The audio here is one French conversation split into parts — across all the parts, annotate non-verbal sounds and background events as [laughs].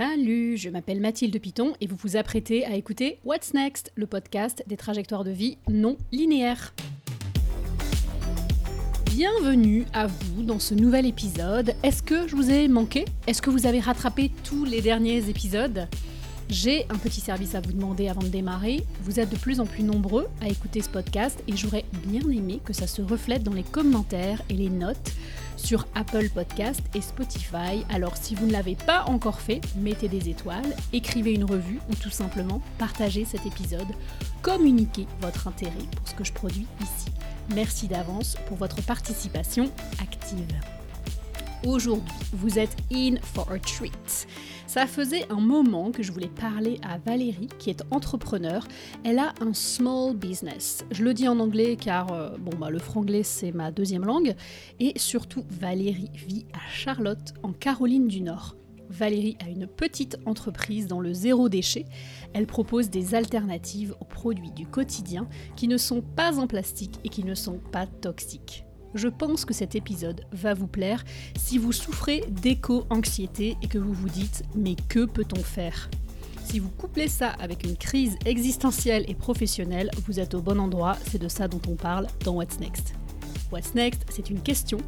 Salut, je m'appelle Mathilde Piton et vous vous apprêtez à écouter What's Next, le podcast des trajectoires de vie non linéaires. Bienvenue à vous dans ce nouvel épisode. Est-ce que je vous ai manqué? Est-ce que vous avez rattrapé tous les derniers épisodes? J'ai un petit service à vous demander avant de démarrer. Vous êtes de plus en plus nombreux à écouter ce podcast et j'aurais bien aimé que ça se reflète dans les commentaires et les notes sur Apple Podcast et Spotify. Alors si vous ne l'avez pas encore fait, mettez des étoiles, écrivez une revue ou tout simplement partagez cet épisode, communiquez votre intérêt pour ce que je produis ici. Merci d'avance pour votre participation active. Aujourd'hui, vous êtes in for a treat. Ça faisait un moment que je voulais parler à Valérie, qui est entrepreneur. Elle a un small business. Je le dis en anglais car euh, bon, bah, le franglais c'est ma deuxième langue. Et surtout, Valérie vit à Charlotte, en Caroline du Nord. Valérie a une petite entreprise dans le zéro déchet. Elle propose des alternatives aux produits du quotidien qui ne sont pas en plastique et qui ne sont pas toxiques. Je pense que cet épisode va vous plaire si vous souffrez d'éco-anxiété et que vous vous dites mais que peut-on faire? Si vous couplez ça avec une crise existentielle et professionnelle, vous êtes au bon endroit, c'est de ça dont on parle dans What's Next. What's Next, c'est une question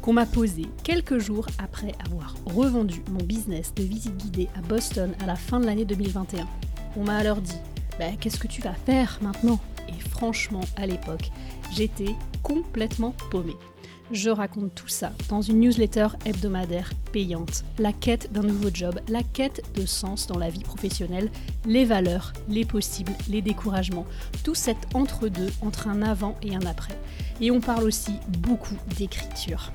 qu'on m'a posée quelques jours après avoir revendu mon business de visite guidée à Boston à la fin de l'année 2021. On m'a alors dit bah, Qu'est-ce que tu vas faire maintenant? Et franchement, à l'époque, j'étais complètement paumée. Je raconte tout ça dans une newsletter hebdomadaire payante. La quête d'un nouveau job, la quête de sens dans la vie professionnelle, les valeurs, les possibles, les découragements. Tout cet entre-deux entre un avant et un après. Et on parle aussi beaucoup d'écriture.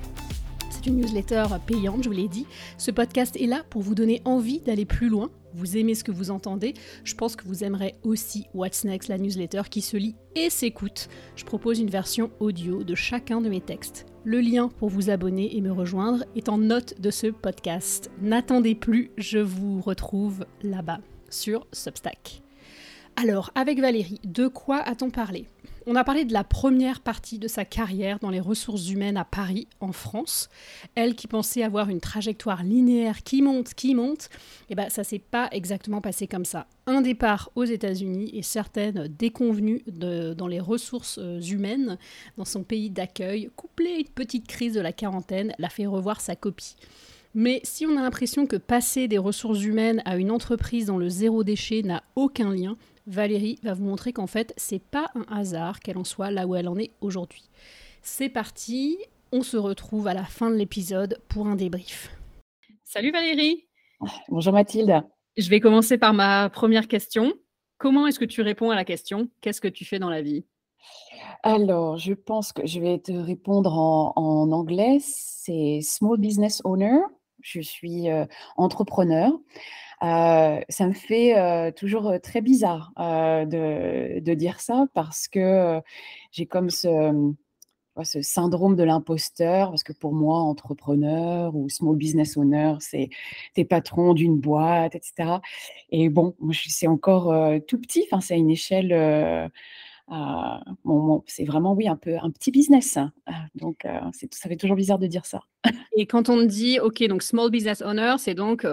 C'est une newsletter payante, je vous l'ai dit. Ce podcast est là pour vous donner envie d'aller plus loin, vous aimez ce que vous entendez, je pense que vous aimerez aussi What's Next, la newsletter qui se lit et s'écoute. Je propose une version audio de chacun de mes textes. Le lien pour vous abonner et me rejoindre est en note de ce podcast. N'attendez plus, je vous retrouve là-bas sur Substack. Alors, avec Valérie, de quoi a-t-on parlé? On a parlé de la première partie de sa carrière dans les ressources humaines à Paris, en France. Elle qui pensait avoir une trajectoire linéaire qui monte, qui monte, et eh ben ça s'est pas exactement passé comme ça. Un départ aux États-Unis et certaines déconvenues dans les ressources euh, humaines dans son pays d'accueil, couplé à une petite crise de la quarantaine, l'a fait revoir sa copie. Mais si on a l'impression que passer des ressources humaines à une entreprise dans le zéro déchet n'a aucun lien, Valérie va vous montrer qu'en fait, c'est pas un hasard qu'elle en soit là où elle en est aujourd'hui. C'est parti, on se retrouve à la fin de l'épisode pour un débrief. Salut Valérie Bonjour Mathilde Je vais commencer par ma première question. Comment est-ce que tu réponds à la question Qu'est-ce que tu fais dans la vie? Alors, je pense que je vais te répondre en, anglais. C'est Small Business Owner. Je suis euh, entrepreneur. Euh, ça me fait toujours très bizarre de, dire ça parce que j'ai comme ce, syndrome de l'imposteur, parce que pour moi, entrepreneur ou small business owner, c'est t'es patron d'une boîte, etc. Et bon, c'est encore tout petit, enfin, c'est à une échelle c'est vraiment, oui, un peu un petit business. Hein. Donc, ça fait toujours bizarre de dire ça. Et quand on dit, OK, donc small business owner, c'est donc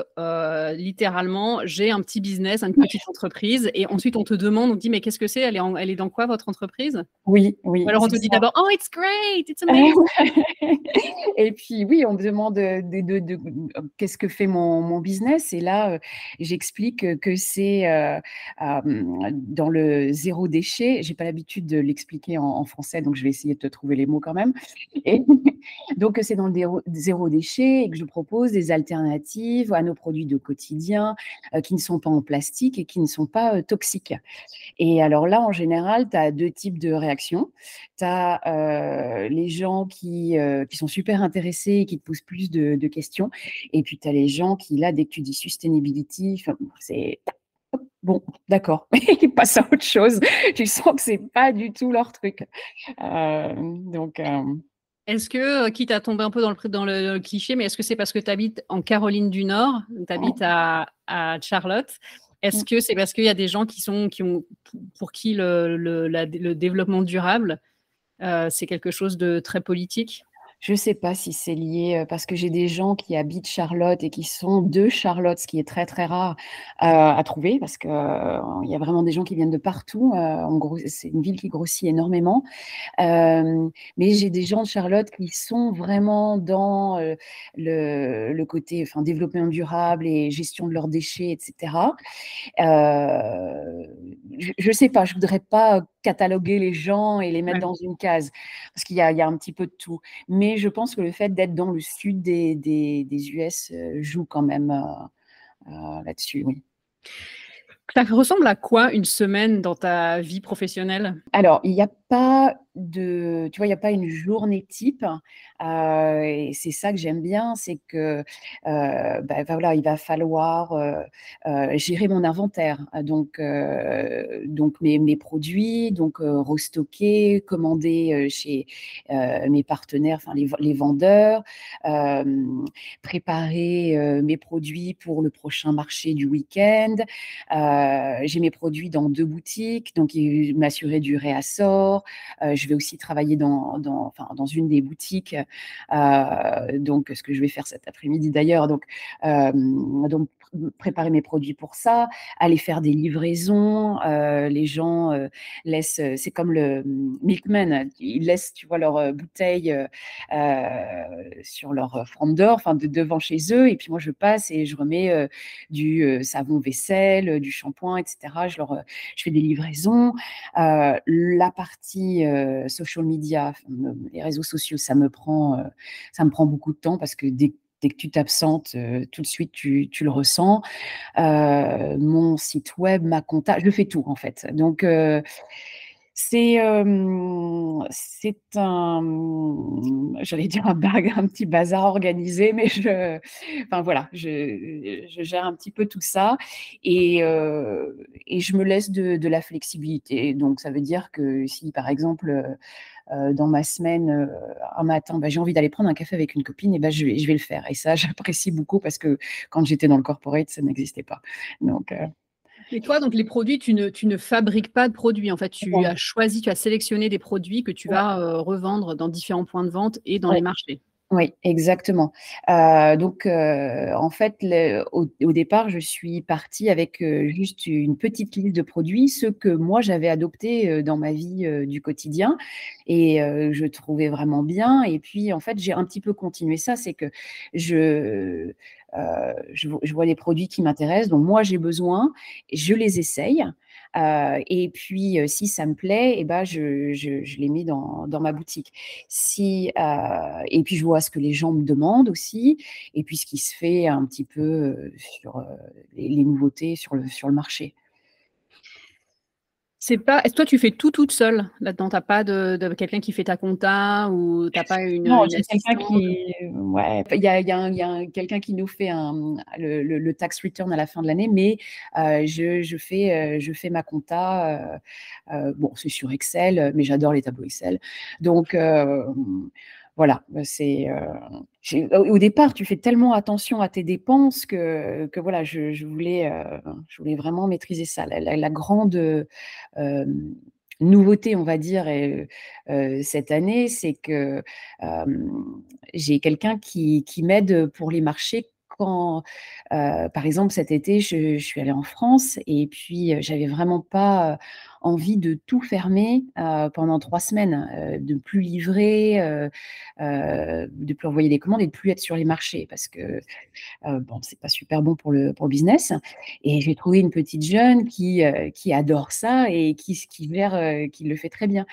littéralement, j'ai un petit business, une petite entreprise. Et ensuite, on te demande, on te dit, mais qu'est-ce que c'est? Elle, est elle est dans quoi votre entreprise? Oui, oui. alors, on te dit d'abord, oh, it's great, it's amazing. et puis, oui, on me demande de, qu'est-ce que fait mon, mon, business? Et là, j'explique que c'est dans le zéro déchet. J'ai pas l'habitude de l'expliquer en, en, français, donc je vais essayer de te trouver les mots quand même. Et [laughs] donc, c'est dans le zéro déchet et que je propose des alternatives à nos produits de quotidien euh, qui ne sont pas en plastique et qui ne sont pas euh, toxiques. Et alors là, en général, tu as deux types de réactions. Tu as euh, les gens qui, qui sont super intéressés et qui te posent plus de, questions. Et puis, tu as les gens qui, là, dès que tu dis sustainability, c'est bon, d'accord, [laughs] ils passent à autre chose. Tu sens que c'est pas du tout leur truc. donc, est-ce que, quitte à tomber un peu dans le, dans le, cliché, mais est-ce que c'est parce que tu habites en Caroline du Nord, tu habites à, Charlotte Est-ce que c'est parce qu'il y a des gens qui sont, qui ont, pour qui le, le, développement durable, c'est quelque chose de très politique? Je ne sais pas si c'est lié, parce que j'ai des gens qui habitent Charlotte et qui sont de Charlotte, ce qui est très, très rare, à trouver parce qu'il il y a vraiment des gens qui viennent de partout. gros, c'est une ville qui grossit énormément. mais j'ai des gens de Charlotte qui sont vraiment dans, le le côté, enfin, développement durable et gestion de leurs déchets etc. je ne sais pas, je voudrais pas cataloguer les gens et les mettre dans une case parce qu'il y a y un petit peu de tout. Mais je pense que le fait d'être dans le sud des, des, US euh, joue quand même euh, euh, là-dessus, oui. Ça ressemble à quoi une semaine dans ta vie professionnelle? Alors, il n'y a pas de, tu vois, il n'y a pas une journée type. Euh, et c'est ça que j'aime bien, c'est que bah, voilà, il va falloir gérer mon inventaire, donc donc mes, mes, produits, donc restocker, commander chez mes partenaires, enfin les, les vendeurs, préparer mes produits pour le prochain marché du week-end. J'ai mes produits dans deux boutiques, donc m'assurer du réassort. Je vais aussi travailler dans, dans, enfin, dans une des boutiques euh, donc, ce que je vais faire cet après-midi d'ailleurs. Donc, euh, donc préparer mes produits pour ça, aller faire des livraisons. Euh, les gens euh, laissent, euh, c'est comme le mm, milkman, ils laissent, tu vois, leur bouteille sur leur d'or, enfin de, devant chez eux, et puis moi je passe et je remets du savon vaisselle, du shampoing, etc. Je leur, je fais des livraisons. la partie social media, les réseaux sociaux, ça me prend, ça me prend beaucoup de temps parce que dès dès que tu t'absentes, euh, tout de suite, tu, le ressens. Euh, mon site web, ma compta, je fais tout en fait. Donc, euh, c'est c'est un, j'allais dire un un petit bazar organisé, mais je, enfin voilà, je, gère un petit peu tout ça et, et je me laisse de, de, la flexibilité. Donc ça veut dire que si par exemple dans ma semaine, euh, un matin, bah, j'ai envie d'aller prendre un café avec une copine, et bah, je, vais, je vais le faire. Et ça, [laughs] j'apprécie beaucoup parce que quand j'étais dans le corporate, ça n'existait pas. Donc, euh, et toi, donc les produits, tu ne, tu ne fabriques pas de produits. En fait, tu as choisi, tu as sélectionné des produits que tu vas revendre dans différents points de vente et dans les marchés. Oui, exactement. Donc, en fait, au, départ, je suis partie avec juste une petite liste de produits, ceux que moi j'avais adoptés dans ma vie du quotidien, et je trouvais vraiment bien. Et puis, en fait, j'ai un petit peu continué ça, c'est que je, vois des produits qui m'intéressent, dont moi j'ai besoin, je les essaye. Euh, et puis, euh, si ça me plaît, eh ben, je, je, je les mets dans, dans, ma boutique. Si, euh, et puis, je vois ce que les gens me demandent aussi, et puis ce qui se fait un petit peu sur les, les nouveautés sur le, sur le marché. C'est pas. Est-ce que toi tu fais tout toute seule là-dedans? T'as pas de, quelqu'un qui fait ta compta ou t'as pas une. Non, j'ai quelqu'un qui. Ouais, il y a, y a, quelqu'un qui nous fait un, le, le, tax return à la fin de l'année, mais euh, je, je, fais, euh, je fais ma compta. Euh, bon, c'est sur Excel, mais j'adore les tableaux Excel. Donc voilà, bah, c'est au départ, tu fais tellement attention à tes dépenses que, voilà, je, voulais, je voulais vraiment maîtriser ça. La, grande nouveauté, on va dire, cette année, c'est que j'ai quelqu'un qui, qui m'aide pour les marchés quand, par exemple, cet été, je, suis allée en France et puis j'avais vraiment pas envie de tout fermer pendant trois semaines, de plus livrer, de plus envoyer des commandes et de plus être sur les marchés parce que bon, c'est pas super bon pour le, pour business. Et j'ai trouvé une petite jeune qui, qui adore ça et qui, qui, qui le fait très bien.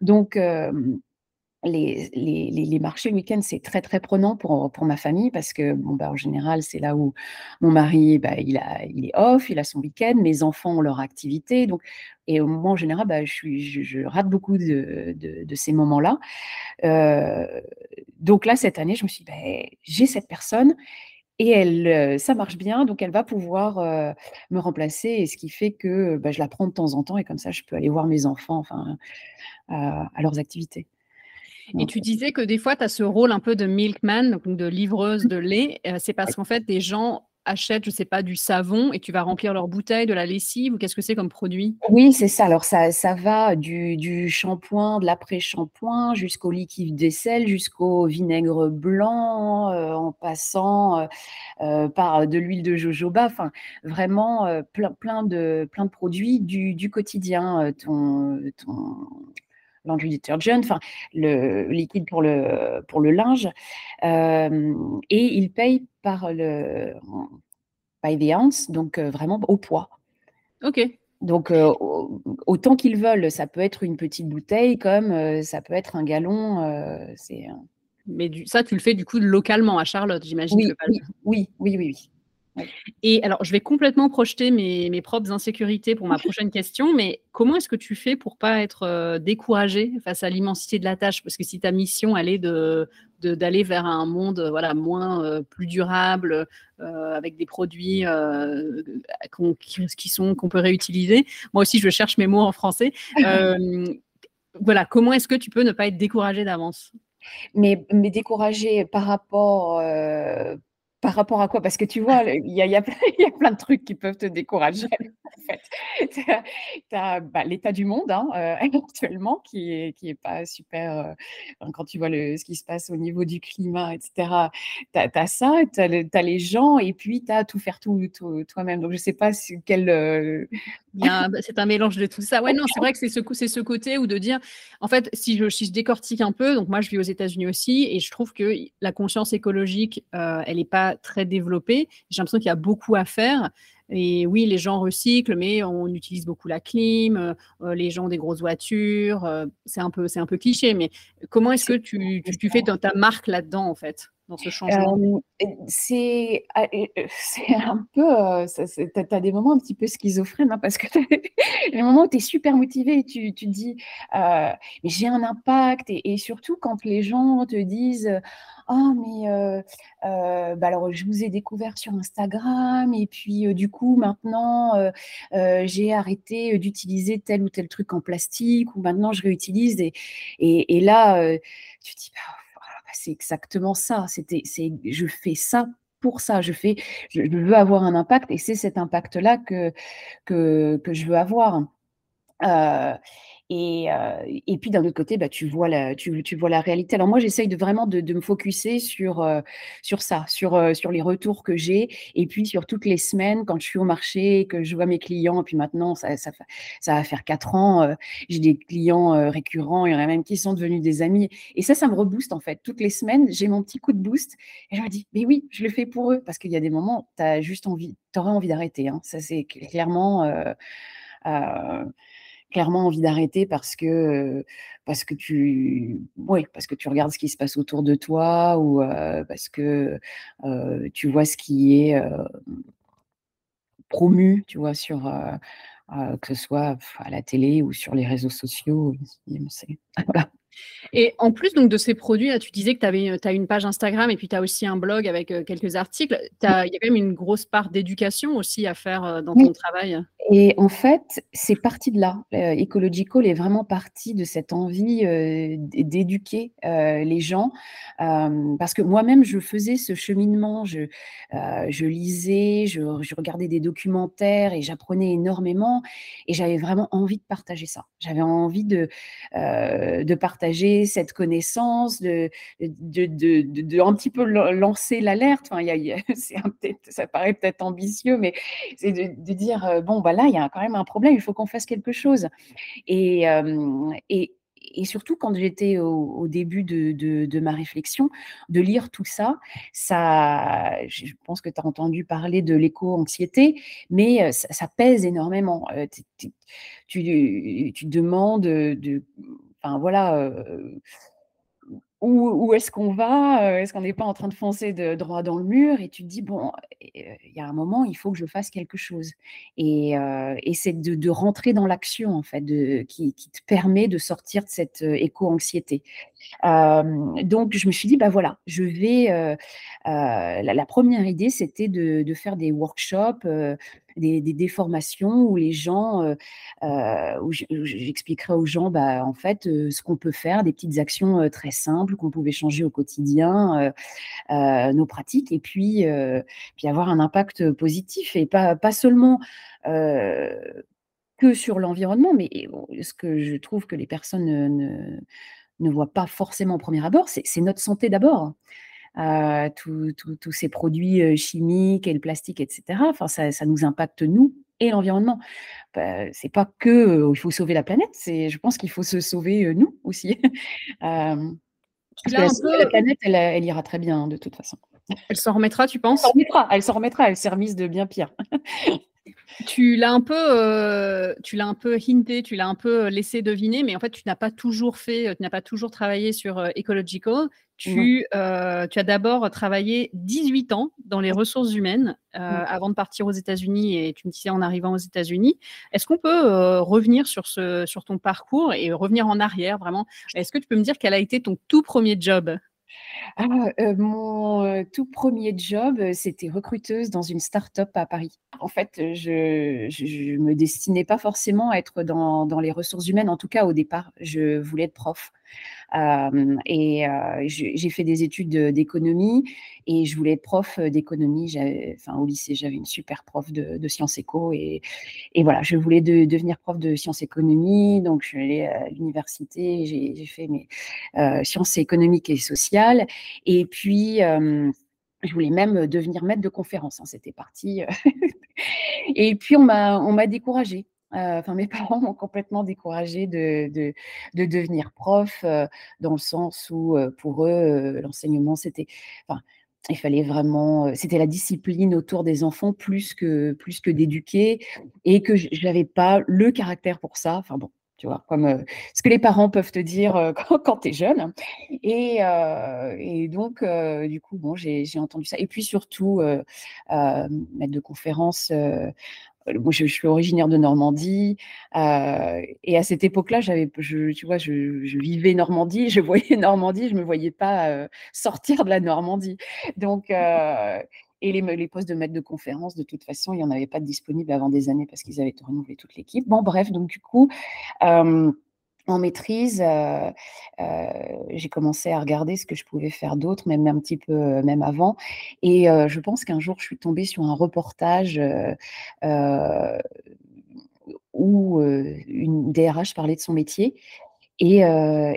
Donc, les, les, les, marchés le week-end, c'est très, très prenant pour, pour ma famille parce que, bon, bah, en général, c'est là où mon mari, bah, il, a, il est off, il a son week-end, mes enfants ont leur activité. Donc, et moment en général, bah, je, je, rate beaucoup de, de, ces moments-là. Euh, donc là, cette année, je me suis dit, bah, j'ai cette personne et elle, euh, ça marche bien, donc elle va pouvoir euh, me remplacer, et ce qui fait que bah, je la prends de temps en temps, et comme ça, je peux aller voir mes enfants enfin, à leurs activités. Et tu disais que des fois, tu as ce rôle un peu de milkman, donc de livreuse de lait. [laughs] Euh, c'est parce qu'en fait, des gens achètent, je sais pas, du savon et tu vas remplir leurs bouteilles, de la lessive ou qu'est-ce que c'est comme produit? Oui, c'est ça. Alors ça ça va du du shampoing, de l'après-shampoing jusqu'au liquide vaisselle, jusqu'au vinaigre blanc, heu, en passant, heu, par de l'huile de jojoba, enfin vraiment, plein plein de plein de produits du du quotidien, heu, ton ton laundry detergent, enfin le liquide pour le pour le linge, hem et ils payent par le by the ounce, donc heu, vraiment au poids. OK. Donc au autant qu'ils veulent, ça peut être une petite bouteille comme, ça peut être un gallon, c'est, Mais du ça, tu le fais du coup localement à Charlotte, j'imagine oui, oui. Oui. Et alors, je vais complètement projeter mes mes propres insécurités pour ma [laughs] prochaine question, mais comment est-ce que tu fais pour pas être, heu, découragée face à l'immensité de la tâche? Parce que si ta mission, elle est de d'aller vers un monde, heu, voilà, moins, heu, plus durable, avec des produits, qu'on qui qui sont qu'on peut réutiliser. Moi aussi, je cherche mes mots en français. [laughs] Voilà, comment est-ce que tu peux ne pas être découragée d'avance? Mais mais découragée par rapport, par rapport à quoi? Parce que tu vois, il y a il y a plein [laughs] il y a plein de trucs qui peuvent te décourager [laughs] en fait. [laughs] Tu as bah, l'état du monde, hein, heu, actuellement qui est qui est pas super, enfin quand tu vois le ce qui se passe au niveau du climat et cetera. Tu as ça, tu as le tu as les gens et puis tu as tout faire tout tout toi-même. Donc je sais pas si quel, bah, c'est un mélange de tout ça. Ouais, non, c'est vrai que c'est ce côté où de dire en fait, si je si je décortique un peu, donc moi je vis aux États-Unis aussi et je trouve que la conscience écologique, elle est pas très développée. J'ai l'impression qu'il y a beaucoup à faire et oui, les gens recyclent, mais on utilise beaucoup la clim, heu, les gens des grosses voitures, heu, c'est un peu c'est un peu cliché, mais comment est-ce que tu tu tu fais ta marque là-dedans, en fait, dans ce changement? C'est ah [laughs] c'est un peu, tu as tu des moments un petit peu schizophrènes, hein, parce que [laughs] les moments où tu es super motivée et tu tu te dis, «Mais j'ai un impact» et surtout quand les gens te disent, «Ah mais heu heu, bah, alors je vous ai découvert sur Instagram et puis, du coup maintenant, heu heu, j'ai arrêté, d'utiliser tel ou tel truc en plastique ou maintenant je réutilise» et et là, heu, tu te dis: «Bah, bah, c'est exactement ça, c'était c'est je fais ça pour ça, je fais je veux avoir un impact et c'est cet impact-là que que je veux avoir. Et heu et puis d'un autre côté, bah, tu vois la tu tu vois la réalité. Alors moi, j'essaye de vraiment de me focuser sur, heu, sur ça, sur, heu, sur les retours que j'ai et puis sur toutes les semaines quand je suis au marché que je vois mes clients et puis maintenant ça ça ça va faire 4 ans, j'ai des clients, récurrents, il y en a même qui sont devenus des amis et ça, ça me rebooste en fait. Toutes les semaines, j'ai mon petit coup de boost et je me dis: «Mais oui, je le fais pour eux» parce qu'il y a des moments, tu juste envie tu aurais envie d'arrêter, hein. Ça, c'est cl clairement, clairement envie d'arrêter parce que, parce que tu parce que tu regardes ce qui se passe autour de toi ou, parce que, tu vois ce qui est, promu, tu vois? Sur, que ce soit à la télé ou sur les réseaux sociaux, voilà. Et en plus donc de ces produits-là, tu disais que tu tu as une page Instagram et puis tu as aussi un blog avec, heu, quelques articles. Il y a quand même une grosse part d'éducation aussi à faire, heu, dans Oui. ton travail? Et en fait, c'est parti de là. Ecological est vraiment parti de cette envie, d'éduquer, les gens, parce que moi-même je faisais ce cheminement. Je, je lisais, je je regardais des documentaires et j'apprenais énormément et j'avais vraiment envie de partager ça. J'avais envie de, de partager cette connaissance, de de de un petit peu lan lancer l'alerte. Enfin, y y a [laughs] ça paraît peut-être ambitieux, mais c'est de dire, heu: «Bon, bah, là, il y a quand même un problème, il faut qu'on fasse quelque chose» et hem et surtout quand j'étais au début de de ma réflexion, de lire tout ça, ça je pense que tu as entendu parler de l'éco-anxiété, mais heu, ça pèse énormément. Tu tu demandes, de voilà, où où est-ce qu'on va? Est-ce qu'on n'est pas en train de foncer de droit dans le mur? Et tu te dis: «Bon, il y a un moment, il faut que je fasse quelque chose» et et c'est de de rentrer dans l'action, en fait, de qui qui te permet de sortir de cette, éco-anxiété donc je me suis dit: «Bah, voilà, je vais», la la 1 idée, c'était de de faire des workshops, des des des formations où les gens, heu heu, où j'expliquerai aux gens, bah, en fait, ce qu'on peut faire, des petites actions, très simples qu'on pouvait changer au quotidien, nos pratiques et puis, puis avoir un impact positif et pas pas seulement, que sur l'environnement, mais ce que je trouve que les personnes ne ne voient pas forcément au premier abord, c'est notre santé d'abord. Heu, tous ces produits, chimiques et le plastique et cetera, enfin ça ça nous impacte nous et l'environnement. Bah, c'est pas que, il faut sauver la planète, c'est je pense qu'il faut se sauver, nous aussi. [laughs] Parce que la planète, elle elle ira très bien, de toute façon. Elle s'en remettra, tu Elle s'en penses? remettra, elle s'en remettra, elle s'est remise de bien pire. [laughs] Tu l'as un peu, tu l'as un peu hinté, tu l'as un peu laissé deviner, mais en fait, tu n'as pas toujours fait, tu n'as pas toujours travaillé sur, Ecological. Tu, heu, tu as d'abord travaillé 18 ans dans les ressources humaines, heu, Mmh. avant de partir aux États-Unis et tu me disais en arrivant aux États-Unis. Est-ce qu'on peut, heu, revenir sur ce sur ton parcours et revenir en arrière vraiment? Est-ce que tu peux me dire quel a été ton tout 1er job? Ah, mon, tout 1er job, c'était recruteuse dans une start-up à Paris. En fait, je je me destinais pas forcément à être dans dans les ressources humaines, en tout cas au départ, je voulais être prof. Hem et heu, j'ai fait des études d'économie et je voulais être prof d'économie. J'avais enfin au lycée, j'avais une super prof de sciences éco et voilà, je voulais de devenir prof de sciences économie, donc je suis allée à l'université, j'ai fait mes, sciences économiques et sociales. Et puis, je voulais même devenir maître de conférences, hein, c'était parti, [laughs] et puis on m'a découragée, enfin mes [laughs] parents m'ont complètement découragée de de de devenir prof, heu, dans le sens où, heu, pour eux, l'enseignement c'était enfin, il fallait vraiment, c'était la discipline autour des enfants plus que plus que d'éduquer et que j'avais pas le caractère pour ça. Enfin bon, tu vois? Comme, ce que les parents peuvent te dire, [laughs] quand quand tu es jeune et et donc du coup, bon, j'ai entendu ça et puis surtout, maître de conférence, moi je suis originaire de Normandie, heu et à cette époque-là, je tu vois, je vivais Normandie, je voyais [laughs] Normandie, je me voyais pas, heu, sortir de la Normandie. Donc heu et les les postes de maître de conférence, de toute façon, il y en avait pas de disponibles avant des années parce qu'ils avaient renouvelé toute l'équipe. Bon bref, donc du coup, en maîtrise, j'ai commencé à regarder ce que je pouvais faire d'autre, même un petit peu, même avant. Et je pense qu'un jour, je suis tombée sur un reportage, où, une DRH parlait de son métier et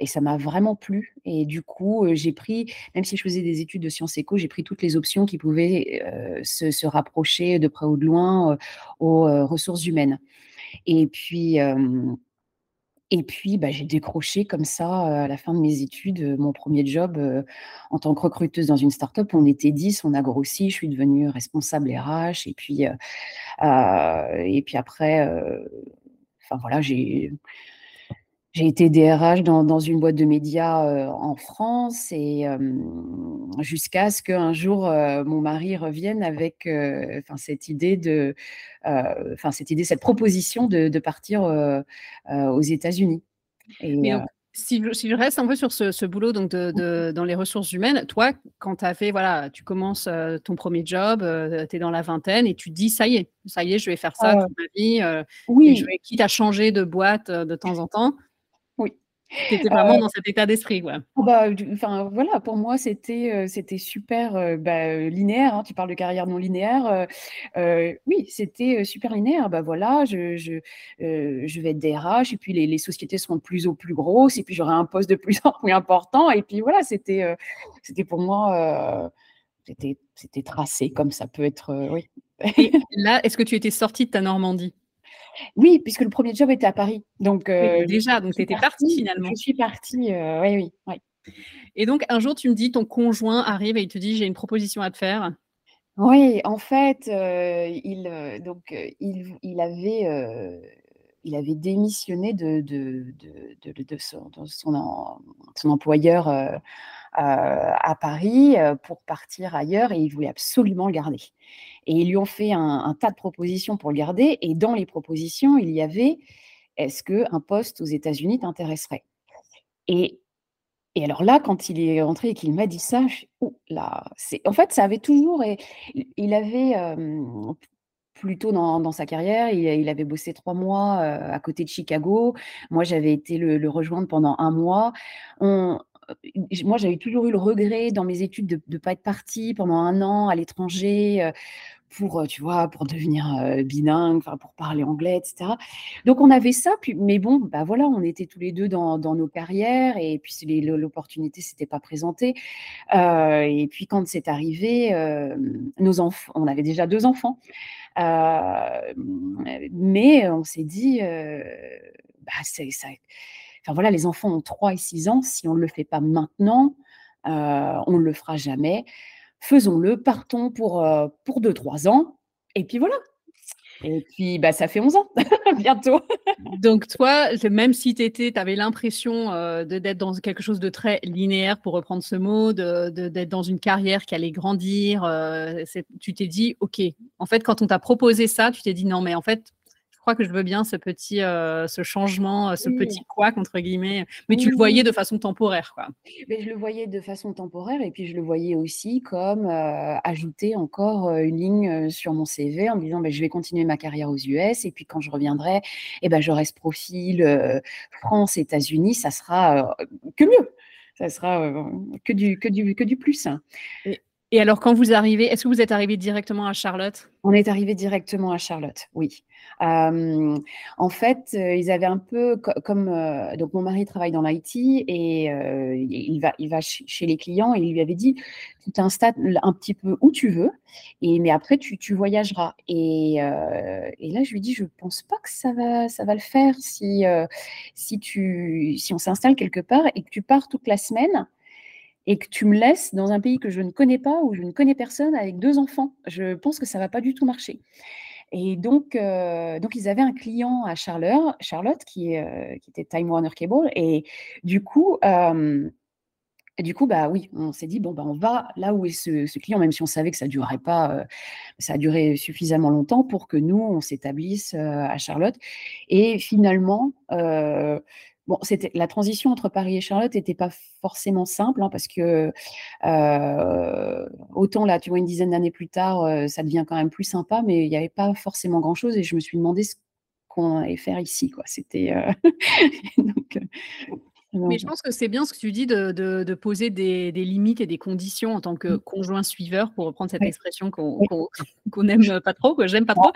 ça m'a vraiment plu. Et du coup, j'ai pris même si je faisais des études de sciences éco, j'ai pris toutes les options qui pouvaient, se se rapprocher de près ou de loin, aux, ressources humaines. Et puis, et puis, bah, j'ai décroché comme ça, à la fin de mes études, mon 1er job, en tant que recruteuse dans une start-up. On était 10, on a grossi, je suis devenue responsable RH et puis, et puis après, voilà, j'ai j'ai été DRH dans dans une boîte de médias, heu, en France et jusqu'à ce qu'un jour, heu, mon mari revienne avec, heu, enfin cette idée de, enfin cette idée, cette proposition de de partir, aux États-Unis si je si je reste un peu sur ce ce boulot donc de de dans les ressources humaines, toi, quand tu as fait voilà, tu commences, ton 1er job, heu, tu es dans la vingtaine et tu te dis: «Ça y est ça y est, je vais faire ça Heu, toute ma vie, heu et je oui. vais quitte à changer de boîte, de temps en temps». Tu étais vraiment heu dans cet état d'esprit, quoi? Oh bah, enfin voilà, pour moi, c'était, c'était super, heu, bah, linéaire, hein. Tu parles de carrière non linéaire, oui, c'était, super linéaire. Bah, voilà, je je, je vais être DRH et puis les les sociétés seront de plus en plus grosses et puis j'aurai un poste de plus en plus important et puis voilà, c'était, c'était pour moi, c'était c'était tracé comme ça peut être, oui. Et [laughs] là, est-ce que tu étais sortie de ta Normandie? Oui, puisque le 1er job était à Paris, donc je déjà, donc tu étais partie partie je finalement? suis partie, heu, oui, oui, oui. Et donc un jour, tu me dis ton conjoint arrive et il te dit: «J'ai une proposition à te faire». Oui, en fait, heu, il, donc il avait, il avait démissionné de de de de de son employeur, à Paris, heu, pour partir ailleurs et il voulait absolument le garder et ils lui ont fait un tas de propositions pour le garder et dans les propositions, il y avait: «Est-ce qu'un poste aux États-Unis t'intéresserait?» et et alors là, quand il est rentré et qu'il m'a dit ça, je là, en fait, ça avait toujours et il avait, hem, plus tôt dans sa carrière, il avait bossé 3 mois, heu, à côté de Chicago. Moi, j'avais été le rejoindre pendant un mois. Moi, j'avais toujours eu le regret dans mes études de ne pas être partie pendant un an à l'étranger, heu, pour, tu vois, pour devenir, heu, bilingue, pour parler anglais et cetera. Donc on avait ça, mais bon, bah, voilà, on était tous les 2 dans nos carrières et puis l'opportunité s'était pas présentée. Et puis quand c'est arrivé, nos on avait déjà 2 enfants. Mais on s'est dit, bah, c'est ça enfin voilà, les enfants ont 3 et 6 ans, si on ne le fait pas maintenant, heu, on ne le fera jamais faisons-le, partons pour, heu, pour 2-3 ans et puis voilà. Et puis, bah, ça fait 11 ans, [laughs] bientôt. Donc toi, même si tu avais l'impression, euh, de d'être dans quelque chose de très linéaire, pour reprendre ce mot, de d'être dans une carrière qui allait grandir, heu, tu t'es dit: «OK». En fait, quand on t'a proposé ça, tu t'es dit: «Non, mais en fait, crois que je veux bien ce petit, euh, ce changement, euh, ce petit quoi entre guillemets. Mais tu le voyais de façon temporaire, quoi. Mais je le voyais de façon temporaire et puis je le voyais aussi comme euh, ajouter encore une ligne sur mon CV en me disant bah, je vais continuer ma carrière aux US et puis quand je reviendrai, et eh ben, j'aurai ce profil France, États-Unis, ça sera que mieux. Ça sera que, du, que, du, que du plus. Et alors, quand vous arrivez, est-ce que vous êtes arrivé directement à Charlotte? On est arrivé directement à Charlotte, oui. en fait, euh, ils avaient un peu comme euh, donc mon mari travaille dans l'IT et euh, il va il va chez les clients et il lui avait dit tu t'installes un petit peu où tu veux et mais après tu, tu voyageras. Et, et, là je lui dis je pense pas que ça va ça va le faire si si tu si on s'installe quelque part et que tu pars toute la semaine et que tu me laisses dans un pays que je ne connais pas, où je ne connais personne, avec deux enfants. Je pense que ça ne va pas du tout marcher. Et donc, euh, donc ils avaient un client à Charlotte, Charlotte qui, euh, qui était Time Warner Cable. Et du coup, euh, du coup, bah oui, on s'est dit bon bah on va là où est ce, client, même si on savait que ça durerait pas, ça a duré suffisamment longtemps pour que nous on s'établisse à Charlotte. Et finalement, Bon, c'était la transition entre Paris et Charlotte n'était pas forcément simple, hein, parce que euh, autant là, tu vois, une dizaine d'années plus tard, euh, ça devient quand même plus sympa, mais il n'y avait pas forcément grand-chose et je me suis demandé ce qu'on allait faire ici, quoi. C'était euh, [laughs] mais je pense que c'est bien ce que tu dis de, de, poser des, des, limites et des conditions en tant que mmh. conjoint suiveur, pour reprendre cette expression qu'on n'aime pas trop, que j'aime pas trop.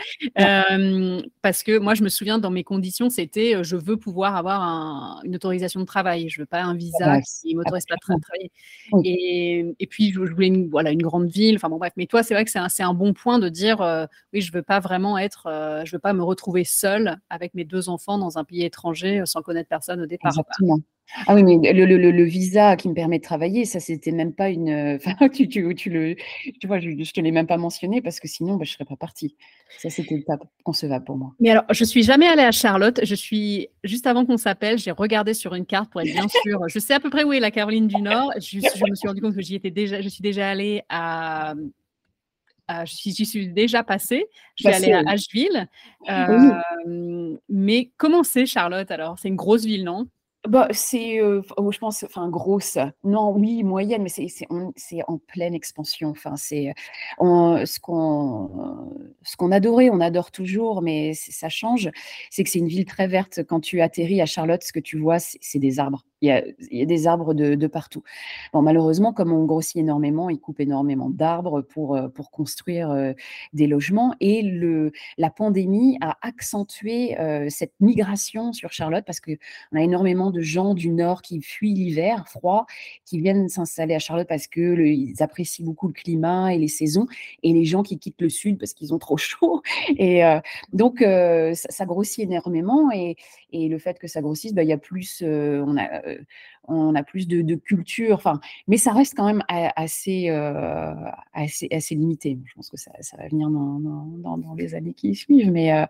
parce que moi, je me souviens, dans mes conditions, c'était je veux pouvoir avoir une autorisation de travail. Je veux pas un visa qui ne m'autorise pas de travailler. Et, et, puis, je, voulais une, voilà, une grande ville. Enfin bon, bref. Mais toi, c'est vrai que c'est un, un, bon point de dire oui, je veux pas vraiment être, je veux pas me retrouver seule avec mes deux enfants dans un pays étranger sans connaître personne au départ. Exactement. Ah oui, mais le le le visa qui me permet de travailler, ça, c'était même pas une, [laughs] enfin, tu tu tu le tu vois, je je te l'ai même pas mentionné parce que sinon, bah, je serais pas partie. Ça, c'était pas concevable pour moi. Mais alors, je suis jamais allée à Charlotte. Je suis juste avant qu'on s'appelle, j'ai regardé sur une carte pour être bien sûre. Je sais à peu près où est la Caroline du Nord. Je je me suis rendu compte que j'y étais déjà je suis déjà allée à j'y suis déjà passée. Je suis allée à Asheville. mais comment c'est Charlotte alors? C'est une grosse ville, non? Bah, c'est, oh, je pense, enfin grosse, non, oui, moyenne, mais c'est en pleine expansion. Enfin, c'est, ce ce qu'on adorait, on adore toujours, mais ça change, c'est que c'est une ville très verte. Quand tu atterris à Charlotte, ce que tu vois, c'est des arbres. Il y a des arbres de partout. Bon, malheureusement, comme on grossit énormément, ils coupent énormément d'arbres pour, pour construire, des logements et le la pandémie a accentué, cette migration sur Charlotte parce qu'on a énormément de gens du Nord qui fuient l'hiver froid, qui viennent s'installer à Charlotte parce qu'ils apprécient beaucoup le climat et les saisons, et les gens qui quittent le Sud parce qu'ils ont trop chaud. [laughs] Et euh, donc, euh, ça, grossit énormément. Et, et, le fait que ça grossisse, bah, il y a plus, euh, on a, on a plus de, culture. Mais ça reste quand même assez, assez, limité. Je pense que ça, va venir dans, les années qui suivent. Mais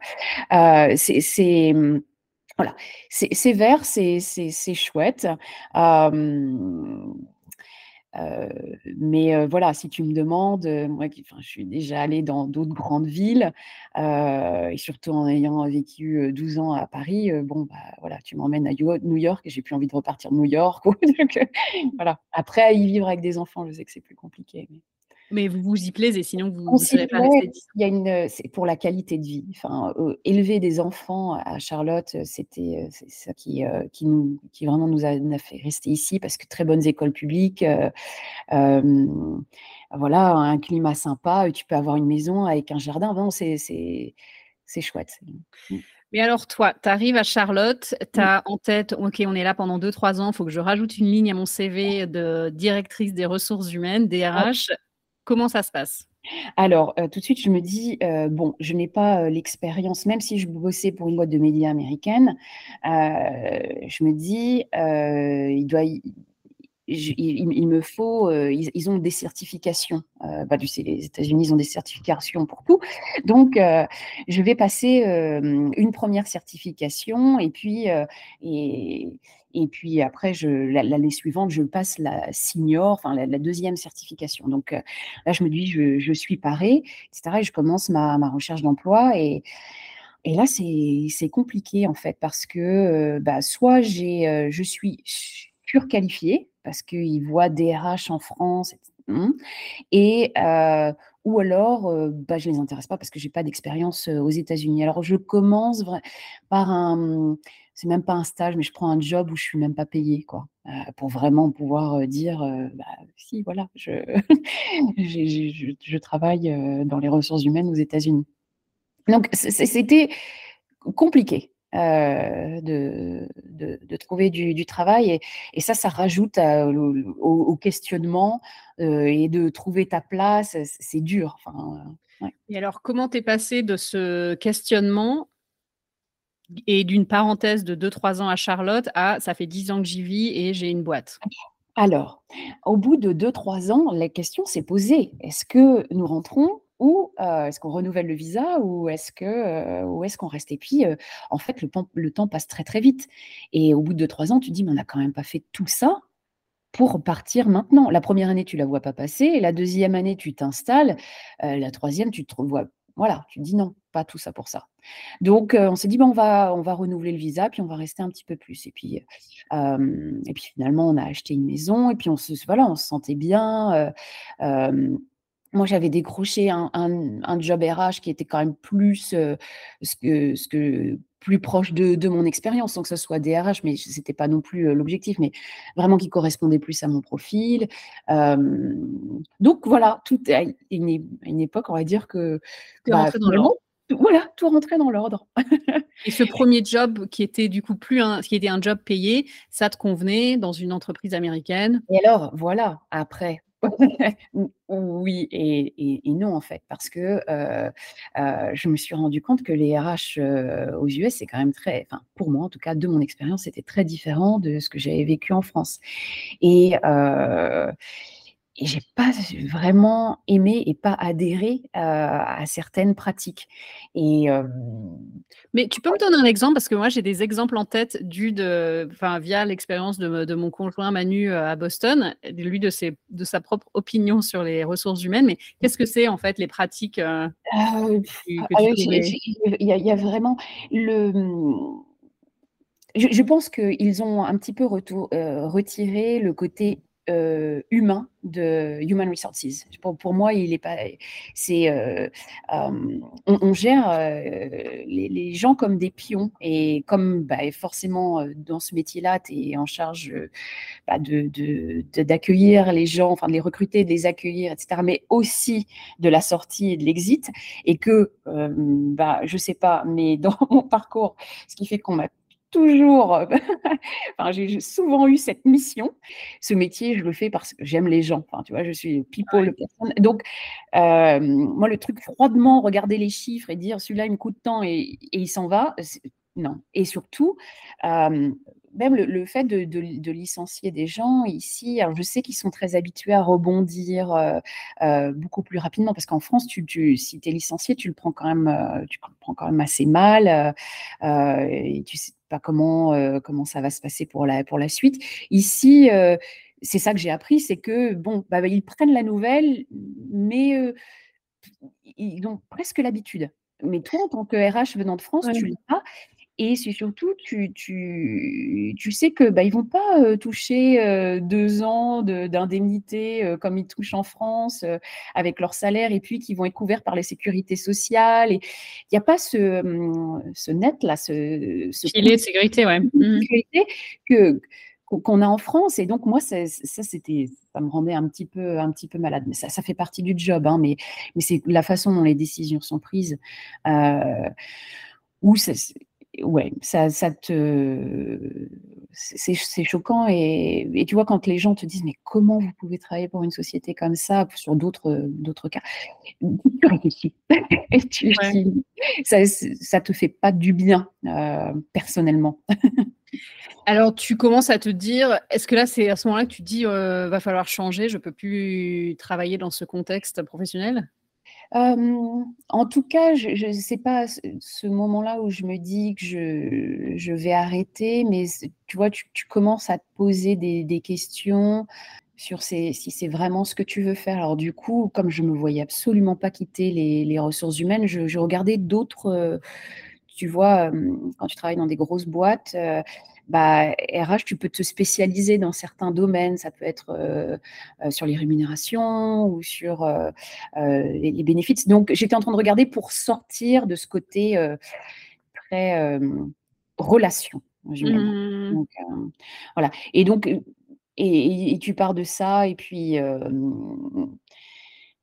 c'est voilà, c'est vert, c'est chouette. Mais voilà, si tu me demandes, moi qui je suis déjà allée dans d'autres grandes villes, et surtout en ayant vécu, 12 ans à Paris, bon, bah, voilà, tu m'emmènes à New York et j'ai plus envie de repartir de New York [laughs] voilà. Après y vivre avec des enfants, je sais que c'est plus compliqué, vous vous y plaisez, sinon vous ne serez pas resté Il y a une, c'est pour la qualité de vie. Enfin, élever des enfants à Charlotte, c'était c'est ça qui, qui, nous, qui vraiment nous a, fait rester ici parce que très bonnes écoles publiques, voilà, un climat sympa, tu peux avoir une maison avec un jardin. Vraiment, c'est, c'est, chouette. Mmh. Mais alors toi, tu arrives à Charlotte, tu as en tête, ok, on est là pendant 2-3 ans, il faut que je rajoute une ligne à mon CV de directrice des ressources humaines, DRH. Comment ça se passe? Alors, tout de suite, je me dis, bon, je n'ai pas l'expérience, même si je bossais pour une boîte de médias américaine, je me dis, il, me faut, ils, ont des certifications. bah, tu sais, les États-Unis ont des certifications pour tout. Donc, je vais passer une première certification et puis, et, et puis après, l'année suivante, je passe la senior, enfin la, deuxième certification. Donc là, je me dis, je, suis parée, etc. Et je commence ma, recherche d'emploi. Et, et là, c'est compliqué en fait, parce que bah, soit je suis surqualifiée, parce qu'ils voient DRH en France, et ou alors bah, je ne les intéresse pas parce que je n'ai pas d'expérience aux États-Unis. Alors je commence par un, mmh, c'est même pas un stage, mais je prends un job où je suis même pas payée, quoi, pour vraiment pouvoir dire, bah, si, voilà, je, [laughs] je, travaille dans les ressources humaines aux États-Unis. Donc c'était compliqué. de, de, trouver du, travail. Et, ça, ça rajoute au, questionnement et de trouver ta place. C'est dur. Enfin, Et alors, comment t'es passé de ce questionnement et d'une parenthèse de 2-3 ans à Charlotte à ça fait 10 ans que j'y vis et j'ai une boîte? Alors, au bout de 2-3 ans, la question s'est posée. Est-ce que nous rentrons ou est-ce qu'on renouvelle le visa ou est-ce que est-ce qu'on reste? Et puis, en fait, le, le, temps passe très très vite. Et au bout de 2-3 ans, tu dis, mais on n'a quand même pas fait tout ça pour partir maintenant. La première année, tu la vois pas passer. La deuxième année, tu t'installes. la troisième, tu te revois voilà, tu dis non, pas tout ça pour ça. Donc, on s'est dit, on, va, on va renouveler le visa, puis on va rester un petit peu plus. Et puis, et puis finalement, on a acheté une maison, et puis on se, voilà, on se sentait bien. moi, j'avais décroché un, un, job RH qui était quand même plus ce, que, ce que plus proche de, mon expérience, sans que ce soit DRH, mais ce n'était pas non plus l'objectif, mais vraiment qui correspondait plus à mon profil. donc voilà, tout à une, une, époque, on va dire que... Bah, dans l'ordre. Voilà, tout rentrait dans l'ordre. [laughs] Et ce premier job qui était du coup plus un, qui était un job payé, ça te convenait dans une entreprise américaine? Et alors, voilà, après, [laughs] oui et, non en fait, parce que je me suis rendu compte que les RH aux US, c'est quand même très, enfin pour moi en tout cas, de mon expérience, c'était très différent de ce que j'avais vécu en France. Et et j'ai pas vraiment aimé et pas adhéré à certaines pratiques. Et mais tu peux me donner un exemple? Parce que moi j'ai des exemples en tête du de, enfin via l'expérience de, mon conjoint Manu à Boston, lui de ses de sa propre opinion sur les ressources humaines. Mais qu'est-ce que c'est en fait les pratiques Il y, a vraiment le mmh, je, pense qu'ils ont un petit peu retour, retiré le côté euh, humain de Human Resources. Pour, pour moi, il est pas. C'est euh, euh, on, gère les, gens comme des pions et comme bah, forcément dans ce métier-là, tu es en charge bah, de d'accueillir les gens, enfin de les recruter, de les accueillir, etc. Mais aussi de la sortie et de l'exit. Et que, bah, je sais pas, mais [laughs] dans mon parcours, ce qui fait qu'on m'a toujours, [laughs] enfin, j'ai souvent eu cette mission. Ce métier, je le fais parce que j'aime les gens. Enfin, tu vois, je suis people personne. Donc, moi, le truc froidement, regarder les chiffres et dire celui-là, il me coûte tant et, et il s'en va, non. Et surtout, même le, fait de, licencier des gens ici, alors je sais qu'ils sont très habitués à rebondir euh, euh, beaucoup plus rapidement parce qu'en France, tu, si tu es licencié, tu le prends quand même, euh, tu prends quand même assez mal et tu sais pas comment, comment ça va se passer pour la, pour la suite. Ici, c'est ça que j'ai appris, c'est que bon, bah, ils prennent la nouvelle, mais ils ont presque l'habitude. Mais toi, en tant que RH venant de France, tu l'as pas. Et c'est surtout, tu, tu, tu sais que bah, ils vont pas toucher deux ans d'indemnité comme ils touchent en France avec leur salaire et puis qu'ils vont être couverts par les sécurités sociales. Il n'y a pas ce, ce net là, ce, ce filet de sécurité, ouais. Mmh. que qu'on a en France. Et donc, moi, ça, c'était, ça me rendait un petit peu, un petit peu malade. Mais ça, ça fait partie du job, hein, mais, mais c'est la façon dont les décisions sont prises. Euh, où ça, ouais, ça, ça te, c'est choquant. Et, et, tu vois, quand les gens te disent, mais comment vous pouvez travailler pour une société comme ça, sur d'autres, d'autres cas, [laughs] tu réfléchis. [laughs] tu, ça, ça te fait pas du bien, euh, personnellement. Alors, tu commences à te dire, est-ce que là, c'est à ce moment-là que tu te dis, euh, va falloir changer, je peux plus travailler dans ce contexte professionnel? En tout cas, je ne sais pas ce moment-là où je me dis que je, je vais arrêter, mais tu vois, tu, commences à te poser des, questions sur si c'est vraiment ce que tu veux faire. Alors du coup, comme je me voyais absolument pas quitter les, ressources humaines, je, regardais d'autres, tu vois, quand tu travailles dans des grosses boîtes, bah, RH, tu peux te spécialiser dans certains domaines. Ça peut être euh, euh, sur les rémunérations ou sur euh, les, bénéfices. Donc, j'étais en train de regarder pour sortir de ce côté très relation. Mmh. Donc, voilà. Et donc, et, tu pars de ça, et puis,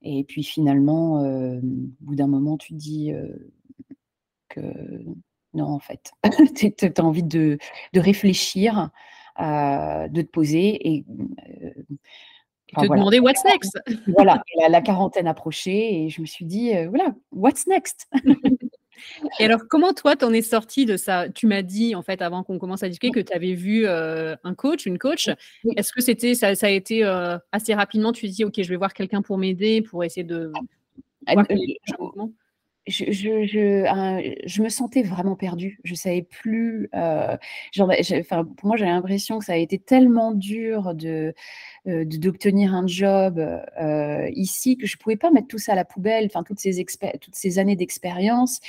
et puis finalement, au bout d'un moment, tu te dis que non, en fait. [laughs] tu as envie de, réfléchir, euh, de te poser et. Euh, te demander what's next. voilà, [laughs] la, quarantaine approchait et je me suis dit, euh, voilà, what's next? [laughs] Et alors, comment toi, t'en es sorti de ça? Tu m'as dit, en fait, avant qu'on commence à discuter, que tu avais vu un coach, une coach. Est-ce que c'était ça, ça, a été assez rapidement Tu dis, OK, je vais voir quelqu'un pour m'aider, pour essayer de. Ah, je, me sentais vraiment perdue. Je savais plus. Euh, pour moi, j'ai l'impression que ça a été tellement dur de euh, d'obtenir un job euh, ici que je pouvais pas mettre tout ça à la poubelle. Enfin, toutes ces années d'expérience.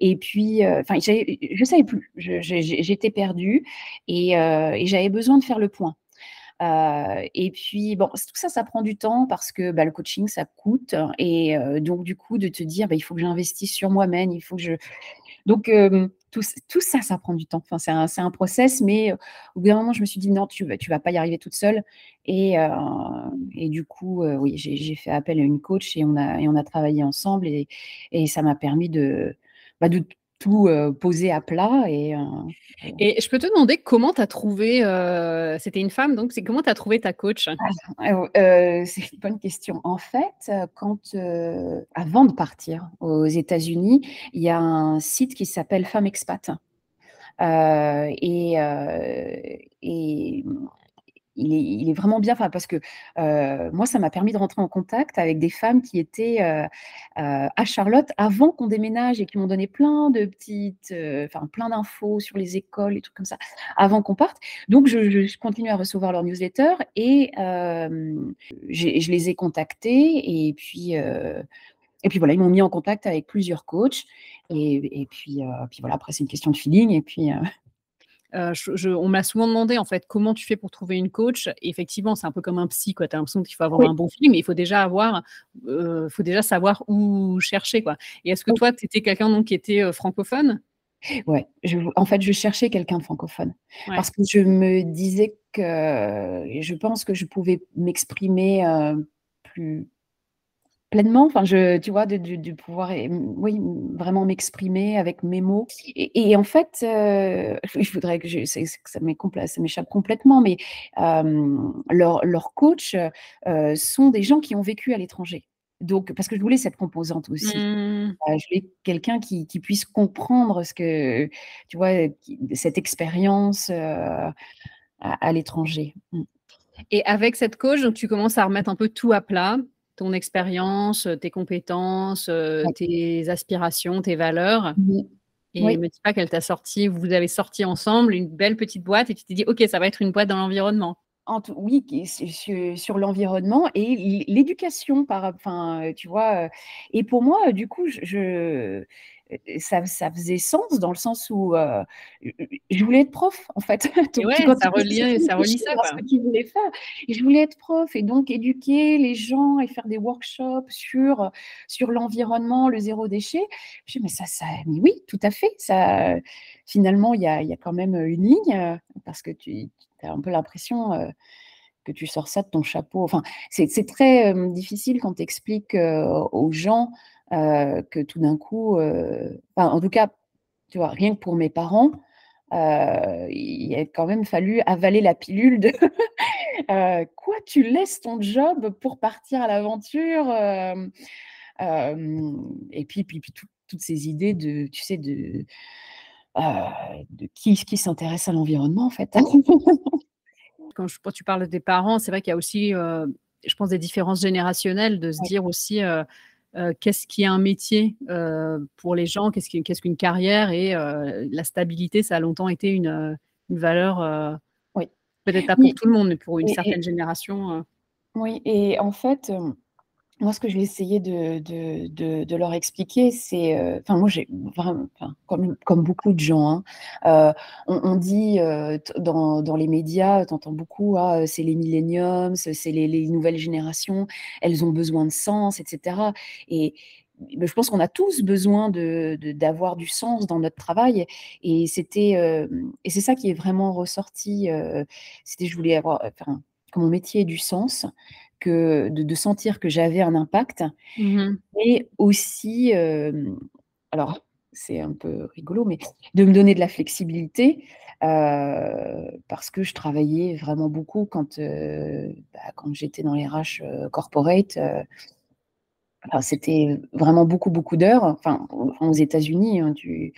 Et puis, enfin, je savais plus. J'étais perdue et j'avais besoin de faire le point. Euh, et puis, bon, tout ça, ça prend du temps parce que bah, le coaching, ça coûte. Et euh, donc, du coup, de te dire, bah, il faut que j'investisse sur moi-même, il faut que je. Donc, tout, tout, ça, ça prend du temps. Enfin, c'est un, un, process, mais au bout d'un moment, je me suis dit, non, tu ne tu vas pas y arriver toute seule. Et, et du coup, oui, j'ai fait appel à une coach et on a, et on a travaillé ensemble et, et ça m'a permis de, bah, de tout posé à plat. Et, et je peux te demander comment tu as trouvé, c'était une femme, donc c'est comment tu as trouvé ta coach? Ah, C'est une bonne question. En fait, quand, avant de partir aux États-Unis, il y a un site qui s'appelle Femme Expat. et, et il est, vraiment bien, parce que moi, ça m'a permis de rentrer en contact avec des femmes qui étaient à Charlotte avant qu'on déménage et qui m'ont donné plein de petites, enfin plein d'infos sur les écoles et trucs comme ça, avant qu'on parte. Donc, je, continue à recevoir leur newsletter et je les ai contactés et puis. et puis voilà, ils m'ont mis en contact avec plusieurs coachs. Et, puis, puis voilà, après, c'est une question de feeling. Et puis, euh, on m'a souvent demandé en fait comment tu fais pour trouver une coach? effectivement, c'est un peu comme un psy, quoi. Tu as l'impression qu'il faut avoir un bon film, mais il faut déjà avoir, euh, faut déjà savoir où chercher, quoi. Et est-ce que toi, tu étais quelqu'un qui était euh, francophone? Ouais, en fait, je cherchais quelqu'un de francophone parce que je me disais que je pense que je pouvais m'exprimer plus Pleinement, enfin, je, tu vois, de, pouvoir, oui, vraiment m'exprimer avec mes mots. Et, en fait, euh, je voudrais que, je, ça m'échappe complètement, mais leurs leur coachs euh, sont des gens qui ont vécu à l'étranger. Donc, parce que je voulais cette composante aussi. Mmh. Euh, je voulais quelqu'un qui, puisse comprendre ce que, tu vois, cette expérience à, l'étranger. Mmh. Et avec cette coach, donc, tu commences à remettre un peu tout à plat ton expérience, euh, tes compétences, euh, tes aspirations, tes valeurs. Et ne me dis pas qu'elle t'a sorti, vous avez sorti ensemble une belle petite boîte et tu t'es dit, OK, ça va être une boîte dans l'environnement. oui, sur, sur l'environnement et l'éducation par enfin, tu vois? et pour moi, du coup, je ça ça faisait sens dans le sens où, je voulais être prof, en fait. [laughs] Donc ouais, ça relie ça relie ça, ce qu'ils voulaient faire et je voulais être prof et donc éduquer les gens et faire des workshops sur, sur l'environnement, le zéro déchet. Je dis: «Mais ça ça» mais oui, tout à fait, ça finalement, il y a y a quand même une ligne, parce que tu as un peu l'impression, que tu sors ça de ton chapeau. Enfin, c'est très, difficile quand tu expliques, aux gens, que tout d'un coup, enfin, en tout cas, tu vois, rien que pour mes parents, il a quand même fallu avaler la pilule de [laughs] «Quoi? Tu laisses ton job pour partir à l'aventure?» et puis puis puis toutes ces idées de, tu sais, de, de qui qui s'intéresse à l'environnement, en fait. [laughs] Quand je quand tu parles des parents, c'est vrai qu'il y a aussi, je pense des différences générationnelles, de se dire aussi, qu'est-ce qui est un métier pour les gens, qu'est-ce qu'une carrière? Et la stabilité, ça a longtemps été une, valeur, oui. peut-être pas pour tout le monde, mais pour une certaine génération. Oui, et en fait, moi, ce que je vais essayer de, leur expliquer, c'est, euh, enfin, moi, comme, beaucoup de gens, hein, euh, on, dit euh, dans, les médias, tu entends beaucoup, ah, c'est les milléniums, c'est les, les, nouvelles générations, elles ont besoin de sens, etc. Et je pense qu'on a tous besoin d'avoir du sens dans notre travail. Et c'était, c'est ça qui est vraiment ressorti. c'était, je voulais avoir, enfin, mon métier ait du sens, que de, sentir que j'avais un impact, mmh et aussi, alors c'est un peu rigolo, mais de me donner de la flexibilité, parce que je travaillais vraiment beaucoup quand, bah, quand j'étais dans les RH corporate. c'était vraiment beaucoup, beaucoup d'heures. Enfin, aux États-Unis, hein, tu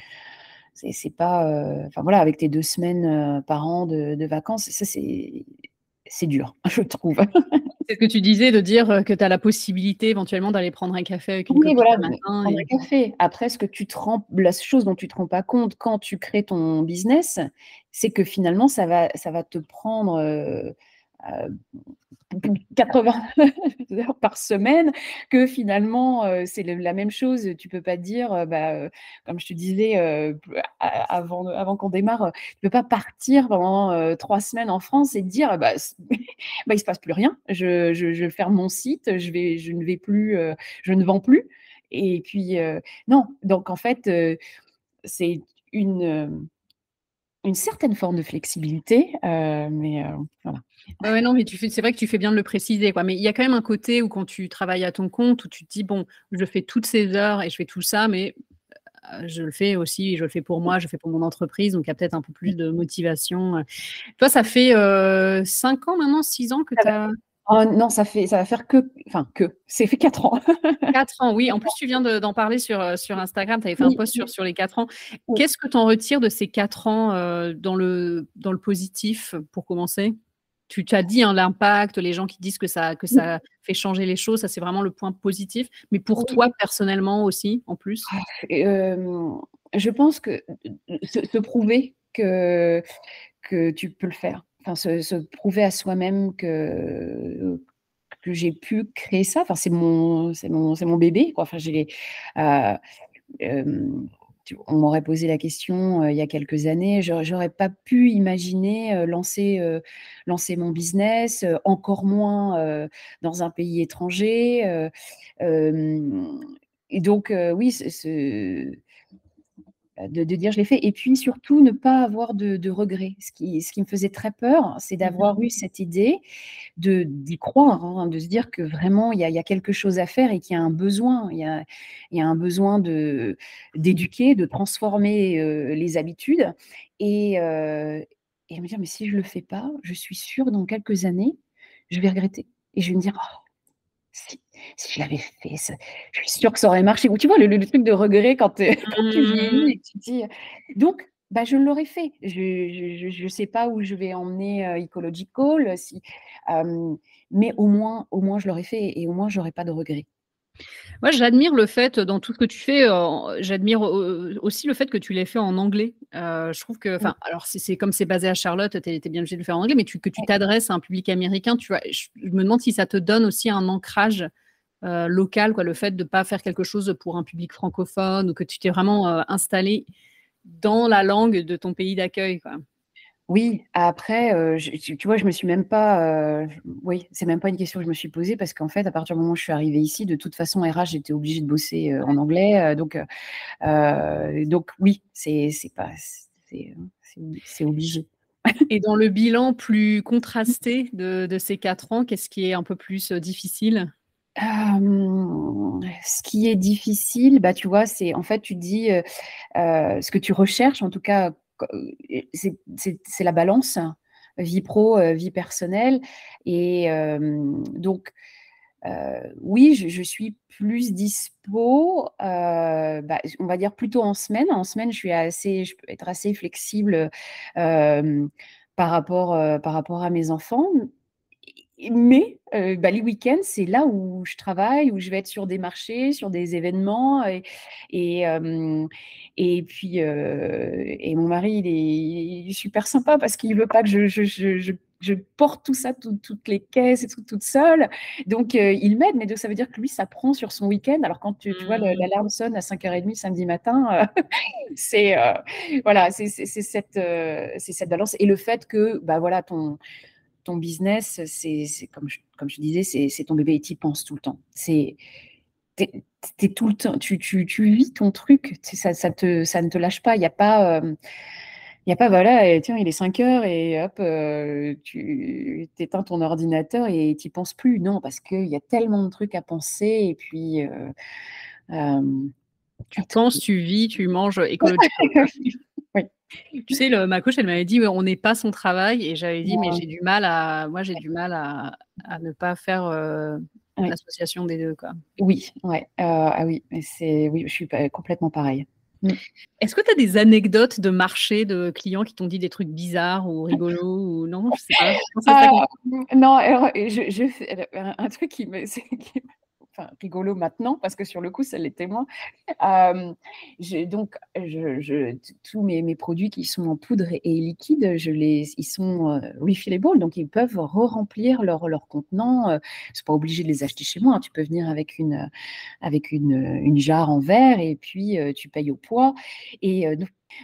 c'est pas, enfin voilà, avec tes deux semaines par an de, de vacances, ça c'est c'est dur, [laughs] je trouve. C'est ce que tu disais de dire euh, que tu as la possibilité éventuellement d'aller prendre un café avec une oui, voilà, matin. Prendre un café. Après, ce que tu te rends, la chose dont tu te rends pas compte quand tu crées ton business, c'est que finalement, ça va, ça va te prendre euh, 80 [laughs] heures par semaine, que finalement, c'est la même chose. Tu peux pas dire, bah, comme je te disais avant, avant qu'on démarre, tu peux pas partir pendant trois semaines en France et dire, bah, [laughs] bah, il se passe plus rien. Je, je, ferme mon site, je, vais, je ne vais plus, je ne vends plus. Et puis, non. Donc, en fait, c'est une une certaine forme de flexibilité, mais voilà. Ouais, non, mais tu fais, c'est vrai que tu fais bien de le préciser, quoi. Mais il y a quand même un côté où quand tu travailles à ton compte, où tu te dis bon, je fais toutes ces heures et je fais tout ça, mais je le fais aussi, je le fais pour moi, je le fais pour mon entreprise, donc il y a peut-être un peu plus de motivation. Toi, ça fait cinq ans maintenant, six ans que tu as. Oh non, ça fait ça va faire que enfin que, c'est fait quatre ans. [laughs] 4 ans, oui. En plus, tu viens d'en parler sur, sur Instagram, tu avais fait un post sur, sur les quatre ans. Qu'est-ce que tu en retires de ces quatre ans dans, le, dans le positif, pour commencer? Tu, as dit hein, l'impact, les gens qui disent que ça, que ça fait changer les choses, ça c'est vraiment le point positif. Mais pour toi personnellement aussi, en plus? Ah, Je pense que se, prouver que, que tu peux le faire, se, prouver à soi-même que, que j'ai pu créer ça, enfin, c'est mon, mon, mon bébé. Enfin, j'ai, euh, on m'aurait posé la question il y a quelques années, j'aurais pas pu imaginer lancer, lancer mon business, encore moins dans un pays étranger. et donc, oui, ce, de, dire je l'ai fait. Et puis surtout, ne pas avoir de, regrets. Ce qui, ce qui me faisait très peur, c'est mmh d'avoir eu cette idée, de, d'y croire, hein, de se dire que vraiment, il y a, quelque chose à faire et qu'il y a un besoin. Il y a, il y a un besoin de, d'éduquer, de transformer euh, les habitudes. Et, euh, et me dire, mais si je ne le fais pas, je suis sûre, dans quelques années, je vais regretter. Et je vais me dire, oh, si, si je l'avais fait, je suis sûre que ça aurait marché. Ou tu vois, le, truc de regret quand, [laughs] tu mmh. et tu dis. Donc, bah, je l'aurais fait. Je ne sais pas où je vais emmener euh, Ecological, si, mais au moins, au moins, je l'aurais fait et au moins, je n'aurais pas de regrets. Moi, j'admire le fait dans tout ce que tu fais, heu, j'admire aussi le fait que tu l'aies fait en anglais. Heu, je trouve que Mmh. enfin, alors c'est comme c'est basé à Charlotte, tu es bien obligée de le faire en anglais, mais tu que tu t'adresses à un public américain, tu vois? Je je me demande si ça te donne aussi un ancrage, local, quoi, le fait de pas faire quelque chose pour un public francophone ou que tu t'es vraiment, heu, installée dans la langue de ton pays d'accueil, quoi. Oui, après, je tu tu vois, je me suis même pas, oui, c'est même pas une question que je me suis posée parce qu'en fait, à partir du moment où je suis arrivée ici, de toute façon, RH, j'étais obligée de bosser, en anglais, donc oui, c'est c'est pas c'est, c'est obligé. [laughs] Et dans le bilan plus contrasté de de ces 4 ans, qu'est-ce qui est un peu plus, difficile? Ce qui est difficile, bah, tu vois, c'est en fait, tu te dis, ce que tu recherches en tout cas, c'est c'est la balance, vie pro, heu, vie personnelle et hem, donc oui, je suis plus dispo, bah, on va dire plutôt en semaine. En semaine, je suis assez je peux être assez flexible, par rapport, par rapport à mes enfants. Mais heu, bah, les week-ends, c'est là où je travaille, où je vais être sur des marchés, sur des événements et et et puis, heu et mon mari, il est il est super sympa parce qu'il veut pas que je je je porte tout ça, tout toutes les caisses et tout toute seule. Donc il m'aide, mais donc ça veut dire que lui, ça prend sur son week-end. Alors quand tu tu vois Mmh. l'alarme sonne à 05:30 samedi matin, [laughs] c'est, voilà, c'est cette, cette balance et le fait que, bah, voilà, ton ton business, c'est comme je comme je disais, c'est ton bébé et tu y penses tout le temps. C'est tout le temps tu tu tu vis ton truc, ça ça te ça ne te lâche pas. Il y a pas, hem, il y a pas, voilà et tiens, il est 05:00 et hop, heu, tu éteins ton ordinateur et tu penses plus. Non, parce qu'il y a tellement de trucs à penser et puis, heu, hem, Tu penses, tu vis, tu manges, quoi. Oui. Tu sais, le ma coach, elle m'avait dit: «Ouais, on n'est pas son travail» et j'avais dit: «Mais Ouais. j'ai du mal à moi, j'ai Ouais. du mal à à ne pas faire, heu, Oui. l'association des 2, quoi». Oui, ouais, heu, ah oui, c'est oui, je suis complètement pareille. Mmh. Est-ce que tu as des anecdotes de marché, de clients qui t'ont dit des trucs bizarres ou rigolos ou non, je sais pas? Mmh, non, je je un truc qui me [laughs] c'est qui me enfin rigolo maintenant parce que sur le coup, ça l'était moins. J'ai donc tous mes produits qui sont en poudre et liquide, je les ils sont, heu, refillable donc ils peuvent re-remplir leur contenant, heu, c'est pas obligé de les acheter chez moi, hein. Tu peux venir avec une, jarre en verre et puis, heu, tu payes au poids et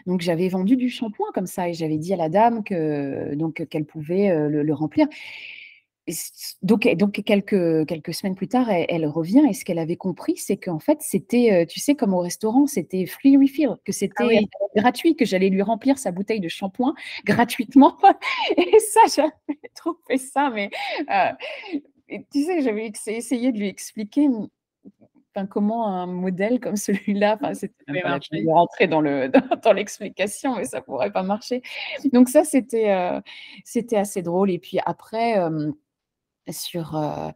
donc j'avais vendu du shampoing comme ça et j'avais dit à la dame que qu'elle pouvait, le remplir. Donc donc quelques quelques semaines plus tard, elle elle revient et ce qu'elle avait compris, c'est qu'en fait, c'était, heu, tu sais, comme au restaurant, c'était free refill, que Ah c'était, oui. heu, gratuit, que j'allais lui remplir sa bouteille de shampoing [laughs] gratuitement [laughs] et ça, j'avais trouvé ça mais, et tu sais, j'avais essayé de lui expliquer, comment un modèle comme celui-là, c'était rentrer dans le [laughs] dans l'explication, mais ça pourrait pas marcher. Donc ça, c'était, assez drôle et puis après, sur, heu,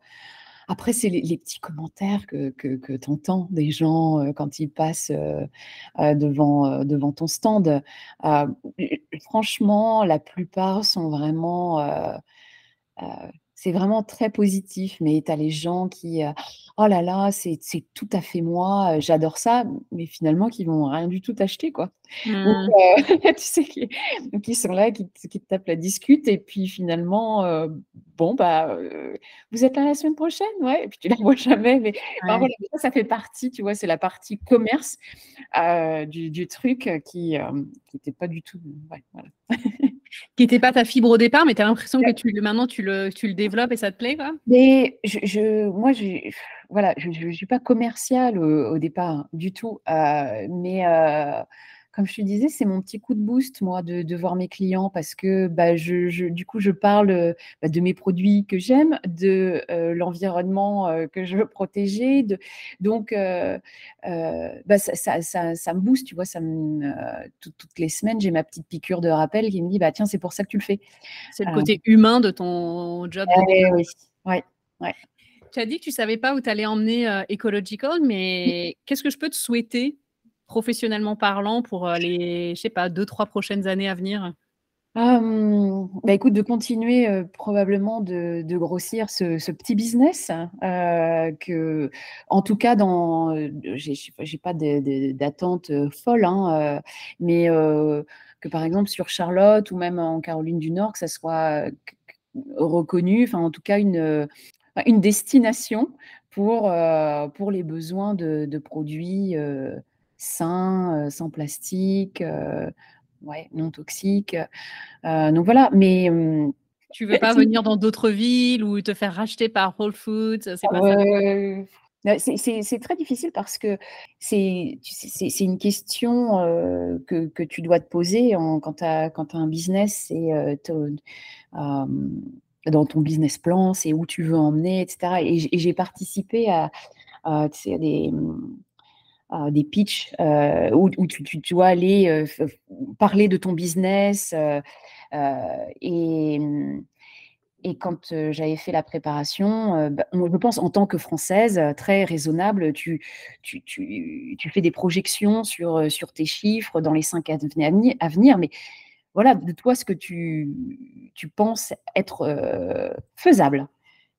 après, c'est les petits commentaires que que tu entends des gens, heu, quand ils passent, heu, devant, devant ton stand. Franchement, la plupart sont vraiment, c'est vraiment très positif, mais tu as les gens qui, «Oh là là, c'est tout à fait moi, j'adore ça», mais finalement qui vont rien du tout acheter, quoi. Donc Mmh. [laughs] tu sais, qui qui sont là, qui te qui te tapent la discute et puis finalement, bon, bah, «Vous êtes là la semaine prochaine?» «Ouais» et puis tu les revois jamais, mais enfin Ouais. voilà, ça, ça fait partie, tu vois, c'est la partie commerce, du du truc qui, hem, qui était pas du tout ouais, voilà. [laughs] Qui était pas ta fibre au départ, mais tu as l'impression que tu maintenant tu le tu le développes et ça te plaît, quoi? Mais je je moi, voilà, je je suis pas commerciale au au départ, du tout, heu, mais heu, comme je te disais, c'est mon petit coup de boost, moi, de de voir mes clients parce que, bah, je je du coup, je parle, heu, bah, de mes produits que j'aime, de, heu, l'environnement, heu, que je veux protéger, de donc bah, ça ça ça ça me booste, tu vois? Ça me toutes toutes les semaines, j'ai ma petite piqûre de rappel qui me dit: «Bah, tiens, c'est pour ça que tu le fais». C'est le côté humain de ton job de Eh oui, ouais, ouais. Tu as dit que tu savais pas où tu allais emmener, Ecological, mais qu'est-ce que je peux te souhaiter, professionnellement parlant, pour, heu, les je sais pas 2-3 prochaines années à venir? Bah, écoute, de continuer, probablement de grossir ce petit business, euh, que en tout cas dans, j'ai pas d'attente, folle, hein, mais que par exemple sur Charlotte ou même en Caroline du Nord, que ça soit, reconnu, enfin en tout cas une, une destination pour, pour les besoins de produits, sains, sans plastique, ouais, non toxiques. donc voilà, mais tu veux pas venir dans d'autres villes ou te faire racheter par Whole Foods, c'est pas ça? C'est très difficile parce que c'est une question que, que, tu dois te poser en, quand tu as, as, un business et dans ton business plan, c'est où tu veux emmener, etc. Et j'ai participé à, à, des, à des pitchs euh, où, tu, dois aller euh, parler de ton business. Euh, et, quand j'avais fait la préparation, bah, je pense en tant que Française, très raisonnable, tu, fais des projections sur, tes chiffres dans les cinq années à venir, mais voilà, de toi ce que tu penses être faisable.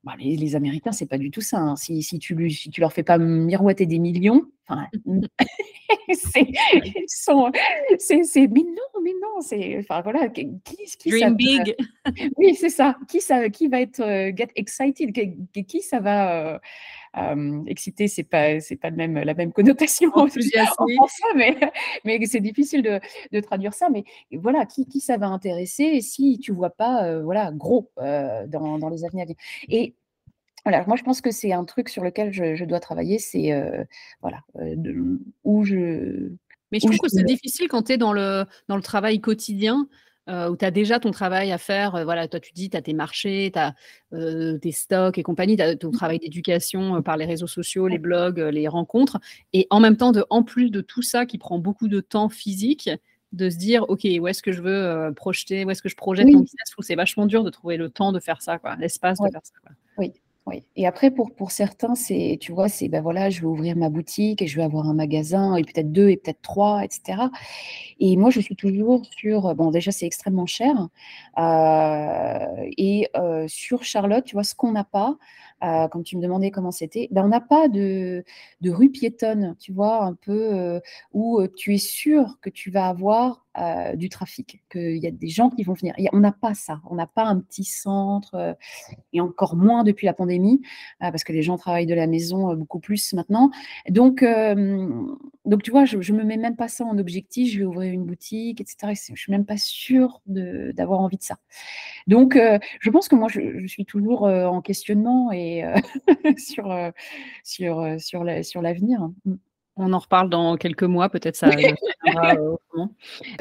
Bah, les, les, Américains, c'est pas du tout ça. Hein. Si, si, tu, si tu leur fais pas miroiter des millions, [laughs] c'est, c'est, mais non, mais non, c'est, enfin voilà, qui, qui Dream big. oui, c'est ça. Qui ça, qui va être get excited, qui, qui ça va euh, excité, c'est pas c'est pas le même la même connotation [laughs] en français, mais [laughs] mais c'est difficile de, de, traduire ça. Mais voilà, qui, qui ça va intéresser si tu vois pas voilà gros dans, dans, les venir. Et voilà, moi je pense que c'est un truc sur lequel je, je dois travailler, c'est voilà où je mais je trouve que c'est difficile quand tu es dans le, dans le travail quotidien euh, où tu as déjà ton travail à faire. Euh, voilà, toi, tu dis, tu as tes marchés, tu as euh, tes stocks et compagnie, tu as ton travail d'éducation par les réseaux sociaux, les blogs, les rencontres. Et en même temps, de, en plus de tout ça qui prend beaucoup de temps physique, de se dire, OK, où est-ce que je veux projeter, où est-ce que je projette mon business? C'est vachement dur de trouver le temps de faire ça, l'espace de faire ça. Oui. Oui. Et après, pour, pour certains, c'est, tu vois, c'est ben voilà, je vais ouvrir ma boutique et je vais avoir un magasin et peut-être deux et peut-être trois, etc. Et moi, je suis toujours sur, bon, déjà, c'est extrêmement cher. Euh, et euh, sur Charlotte, tu vois, ce qu'on n'a pas, euh, quand tu me demandais comment c'était, ben, on n'a pas de, rue piétonne, tu vois, un peu où tu es sûr que tu vas avoir euh, du trafic, qu'il y a des gens qui vont venir. on n'a pas ça, on n'a pas un petit centre, euh, et encore moins depuis la pandémie, euh, parce que les gens travaillent de la maison beaucoup plus maintenant. Donc, donc tu vois, je ne me mets même pas ça en objectif, je vais ouvrir une boutique, etc. je ne suis même pas sûre d'avoir envie de ça. Donc, je pense que moi, je, suis toujours en questionnement et [laughs] sur, sur, sur l'avenir. La, mm. On en reparle dans quelques mois, peut-être ça. Euh,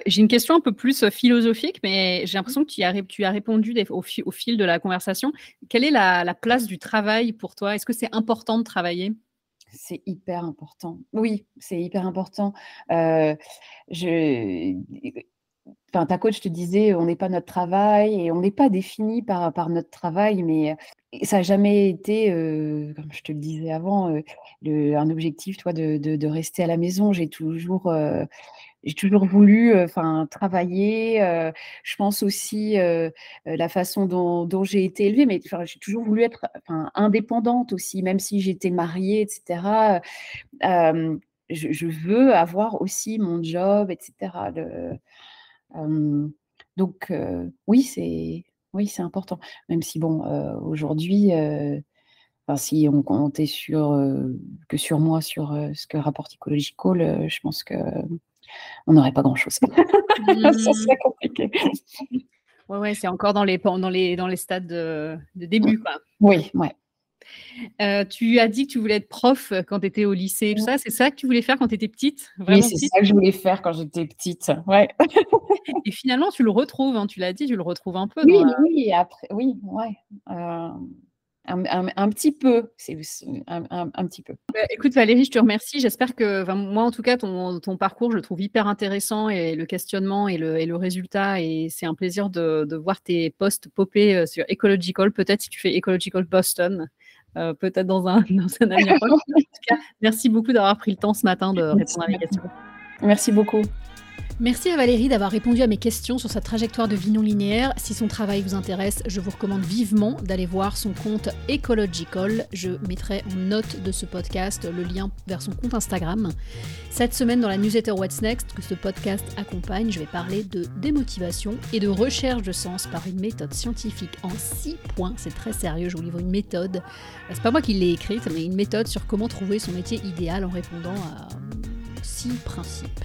j'ai une question un peu plus euh, philosophique, mais j'ai l'impression que tu as, tu as répondu au, fil de la conversation. Quelle est la, place du travail pour toi? Est-ce que c'est important de travailler? C'est hyper important. Oui, c'est hyper important. Euh, je, Enfin, ta coach te disait, on n'est pas notre travail et on n'est pas défini par, par notre travail, mais ça n'a jamais été, comme je te le disais avant, le, un objectif, toi, de, de, rester à la maison. J'ai toujours, toujours voulu, travailler. je pense aussi la façon dont, j'ai été élevée, mais j'ai toujours voulu être, indépendante aussi, même si j'étais mariée, etc. Je, veux avoir aussi mon job, etc. donc oui, c'est oui, c'est important. Même si bon, aujourd'hui, enfin, si on comptait sur que sur moi, sur ce que rapporte Ecological, je pense que on n'aurait pas grand-chose. [laughs] Ça serait mmh. compliqué. Ouais, ouais, c'est encore dans les, dans les, dans les stades de, de début, quoi. Oui, ouais. Euh, tu as dit que tu voulais être prof euh, quand tu étais au lycée, ça. C'est ça que tu voulais faire quand tu étais petite? Oui, c'est ça que je voulais faire quand j'étais petite. Ouais. Et finalement, tu le retrouves, hein, tu l'as dit, tu le retrouves un peu. Oui, oui, après, oui, ouais. Euh, un, petit peu, c'est un, petit peu. Bah, écoute Valérie, je te remercie. J'espère que, moi en tout cas, ton, parcours, je le trouve hyper intéressant et le questionnement et le, et le résultat. Et c'est un plaisir de, de, voir tes posts popper sur Ecological. Peut-être si tu fais Ecological Boston. Euh, peut-être dans un, [laughs] dans un avenir proche. merci beaucoup d'avoir pris le temps ce matin de répondre à mes questions. Merci beaucoup. Merci à Valérie d'avoir répondu à mes questions sur sa trajectoire de vie non linéaire. Si son travail vous intéresse, je vous recommande vivement d'aller voir son compte Ecological. Je mettrai en note de ce podcast le lien vers son compte Instagram. Cette semaine, dans la newsletter What's Next, que ce podcast accompagne, je vais parler de démotivation et de recherche de sens par une méthode scientifique en six points. C'est très sérieux, je vous livre une méthode. C'est pas moi qui l'ai écrite, mais une méthode sur comment trouver son métier idéal en répondant à six principes.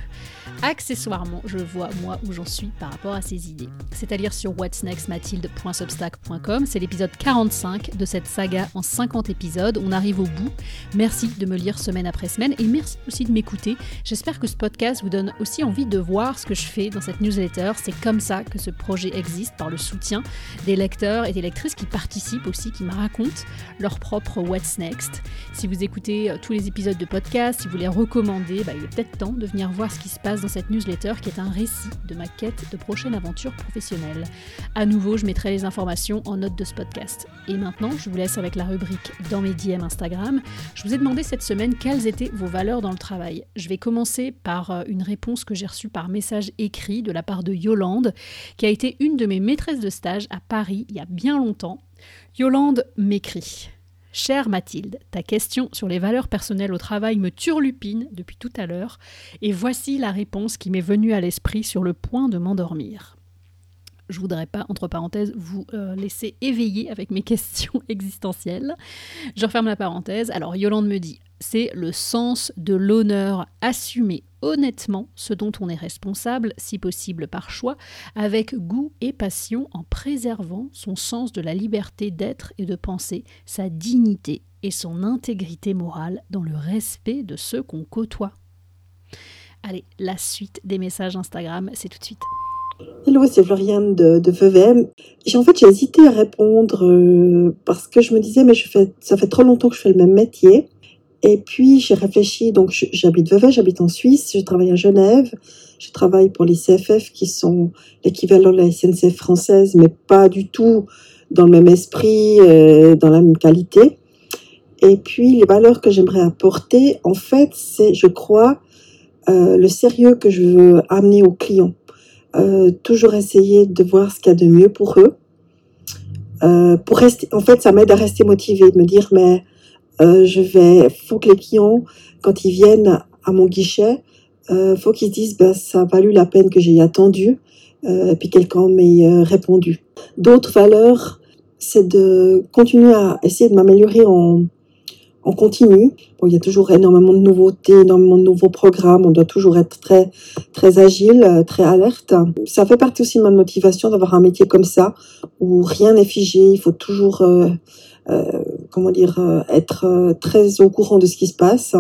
Accessoirement, je vois moi où j'en suis par rapport à ces idées. C'est-à-dire sur whatsnextmathilde.substack.com. C'est l'épisode 45 de cette saga en 50 épisodes. On arrive au bout. Merci de me lire semaine après semaine et merci aussi de m'écouter. J'espère que ce podcast vous donne aussi envie de voir ce que je fais dans cette newsletter. C'est comme ça que ce projet existe, par le soutien des lecteurs et des lectrices qui participent aussi, qui me racontent leur propre What's Next. Si vous écoutez euh, tous les épisodes de podcast, si vous les recommandez, bah, il est peut-être temps de venir voir ce qui se passe dans cette newsletter qui est un récit de ma quête de prochaine aventure professionnelle. À nouveau, je mettrai les informations en note de ce podcast. Et maintenant, je vous laisse avec la rubrique Dans mes DM Instagram. Je vous ai demandé cette semaine quelles étaient vos valeurs dans le travail. Je vais commencer par euh, une réponse que j'ai reçue par message écrit de la part de Yolande, qui a été une de mes maîtresses de stage à Paris il y a bien longtemps. Yolande m'écrit. Chère Mathilde, ta question sur les valeurs personnelles au travail me turlupine depuis tout à l'heure, et voici la réponse qui m'est venue à l'esprit sur le point de m'endormir. Je voudrais pas, entre parenthèses, vous euh, laisser éveiller avec mes [laughs] questions existentielles. Je referme la parenthèse. Alors Yolande me dit c'est le sens de l'honneur assumé honnêtement ce dont on est responsable, si possible par choix, avec goût et passion en préservant son sens de la liberté d'être et de penser, sa dignité et son intégrité morale dans le respect de ceux qu'on côtoie. Allez, la suite des messages Instagram, c'est tout de suite. Hello, c'est Floriane de, de Vevey. J'ai en fait j'ai hésité à répondre euh, parce que je me disais mais ça fait trop longtemps que je fais le même métier et puis j'ai réfléchi, donc j'habite Vevey, j'habite en Suisse, je travaille à Genève, je travaille pour les CFF qui sont l'équivalent de la SNCF française, mais pas du tout dans le même esprit, euh, dans la même qualité. Et puis les valeurs que j'aimerais apporter, en fait, c'est, je crois, euh, le sérieux que je veux amener aux clients. Euh, toujours essayer de voir ce qu'il y a de mieux pour eux. Pour rester, en fait, ça m'aide à rester motivé, de me dire, mais euh, je vais, faut que les clients, quand ils viennent à mon guichet, euh, faut qu'ils se disent, bah, ça a valu la peine que j'ai attendu, euh, et puis quelqu'un m'ait euh, répondu. D'autres valeurs, c'est de continuer à essayer de m'améliorer en, en continu. Bon, il y a toujours énormément de nouveautés, énormément de nouveaux programmes. On doit toujours être très, très agile, très alerte. Ça fait partie aussi de ma motivation d'avoir un métier comme ça, où rien n'est figé. Il faut toujours euh, euh, comment dire, euh, être euh, très au courant de ce qui se passe.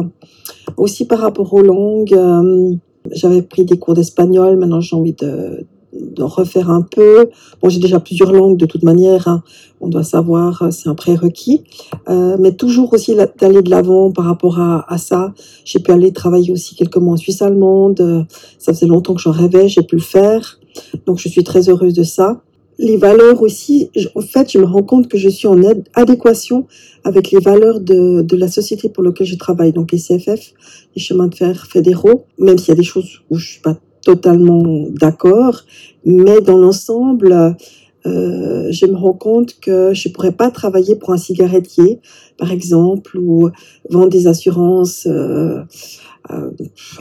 Aussi par rapport aux langues, j'avais pris des cours d'espagnol, maintenant j'ai envie de, de refaire un peu. Bon, j'ai déjà plusieurs langues de toute manière, hein. on doit savoir, c'est un prérequis. Euh, mais toujours aussi d'aller de l'avant par rapport à, à ça. J'ai pu aller travailler aussi quelques mois en Suisse allemande. Ça faisait longtemps que j'en rêvais, j'ai pu le faire. Donc je suis très heureuse de ça les valeurs aussi, en fait, je me rends compte que je suis en adéquation avec les valeurs de, de la société pour laquelle je travaille, donc les CFF, les chemins de fer fédéraux, même s'il y a des choses où je suis pas totalement d'accord, mais dans l'ensemble, euh, je me rends compte que je pourrais pas travailler pour un cigarettier, par exemple, ou vendre des assurances euh, euh,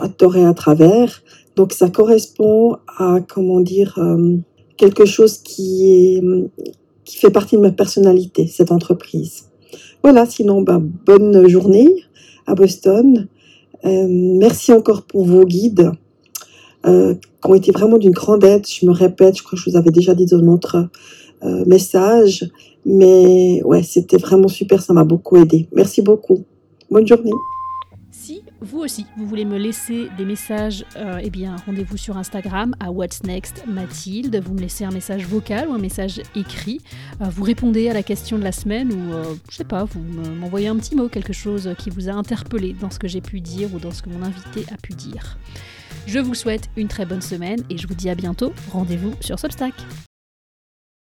à tort et à travers. Donc ça correspond à, comment dire, euh, quelque chose qui, est, qui fait partie de ma personnalité, cette entreprise. Voilà, sinon, ben, bonne journée à Boston. Euh, merci encore pour vos guides euh, qui ont été vraiment d'une grande aide. Je me répète, je crois que je vous avais déjà dit dans notre euh, message, mais ouais, c'était vraiment super, ça m'a beaucoup aidé. Merci beaucoup. Bonne journée vous aussi, vous voulez me laisser des messages, euh, eh bien, rendez-vous sur Instagram à What's Next Mathilde. Vous me laissez un message vocal ou un message écrit. Euh, vous répondez à la question de la semaine ou, euh, je sais pas, vous m'envoyez un petit mot, quelque chose qui vous a interpellé dans ce que j'ai pu dire ou dans ce que mon invité a pu dire. Je vous souhaite une très bonne semaine et je vous dis à bientôt. Rendez-vous sur Substack.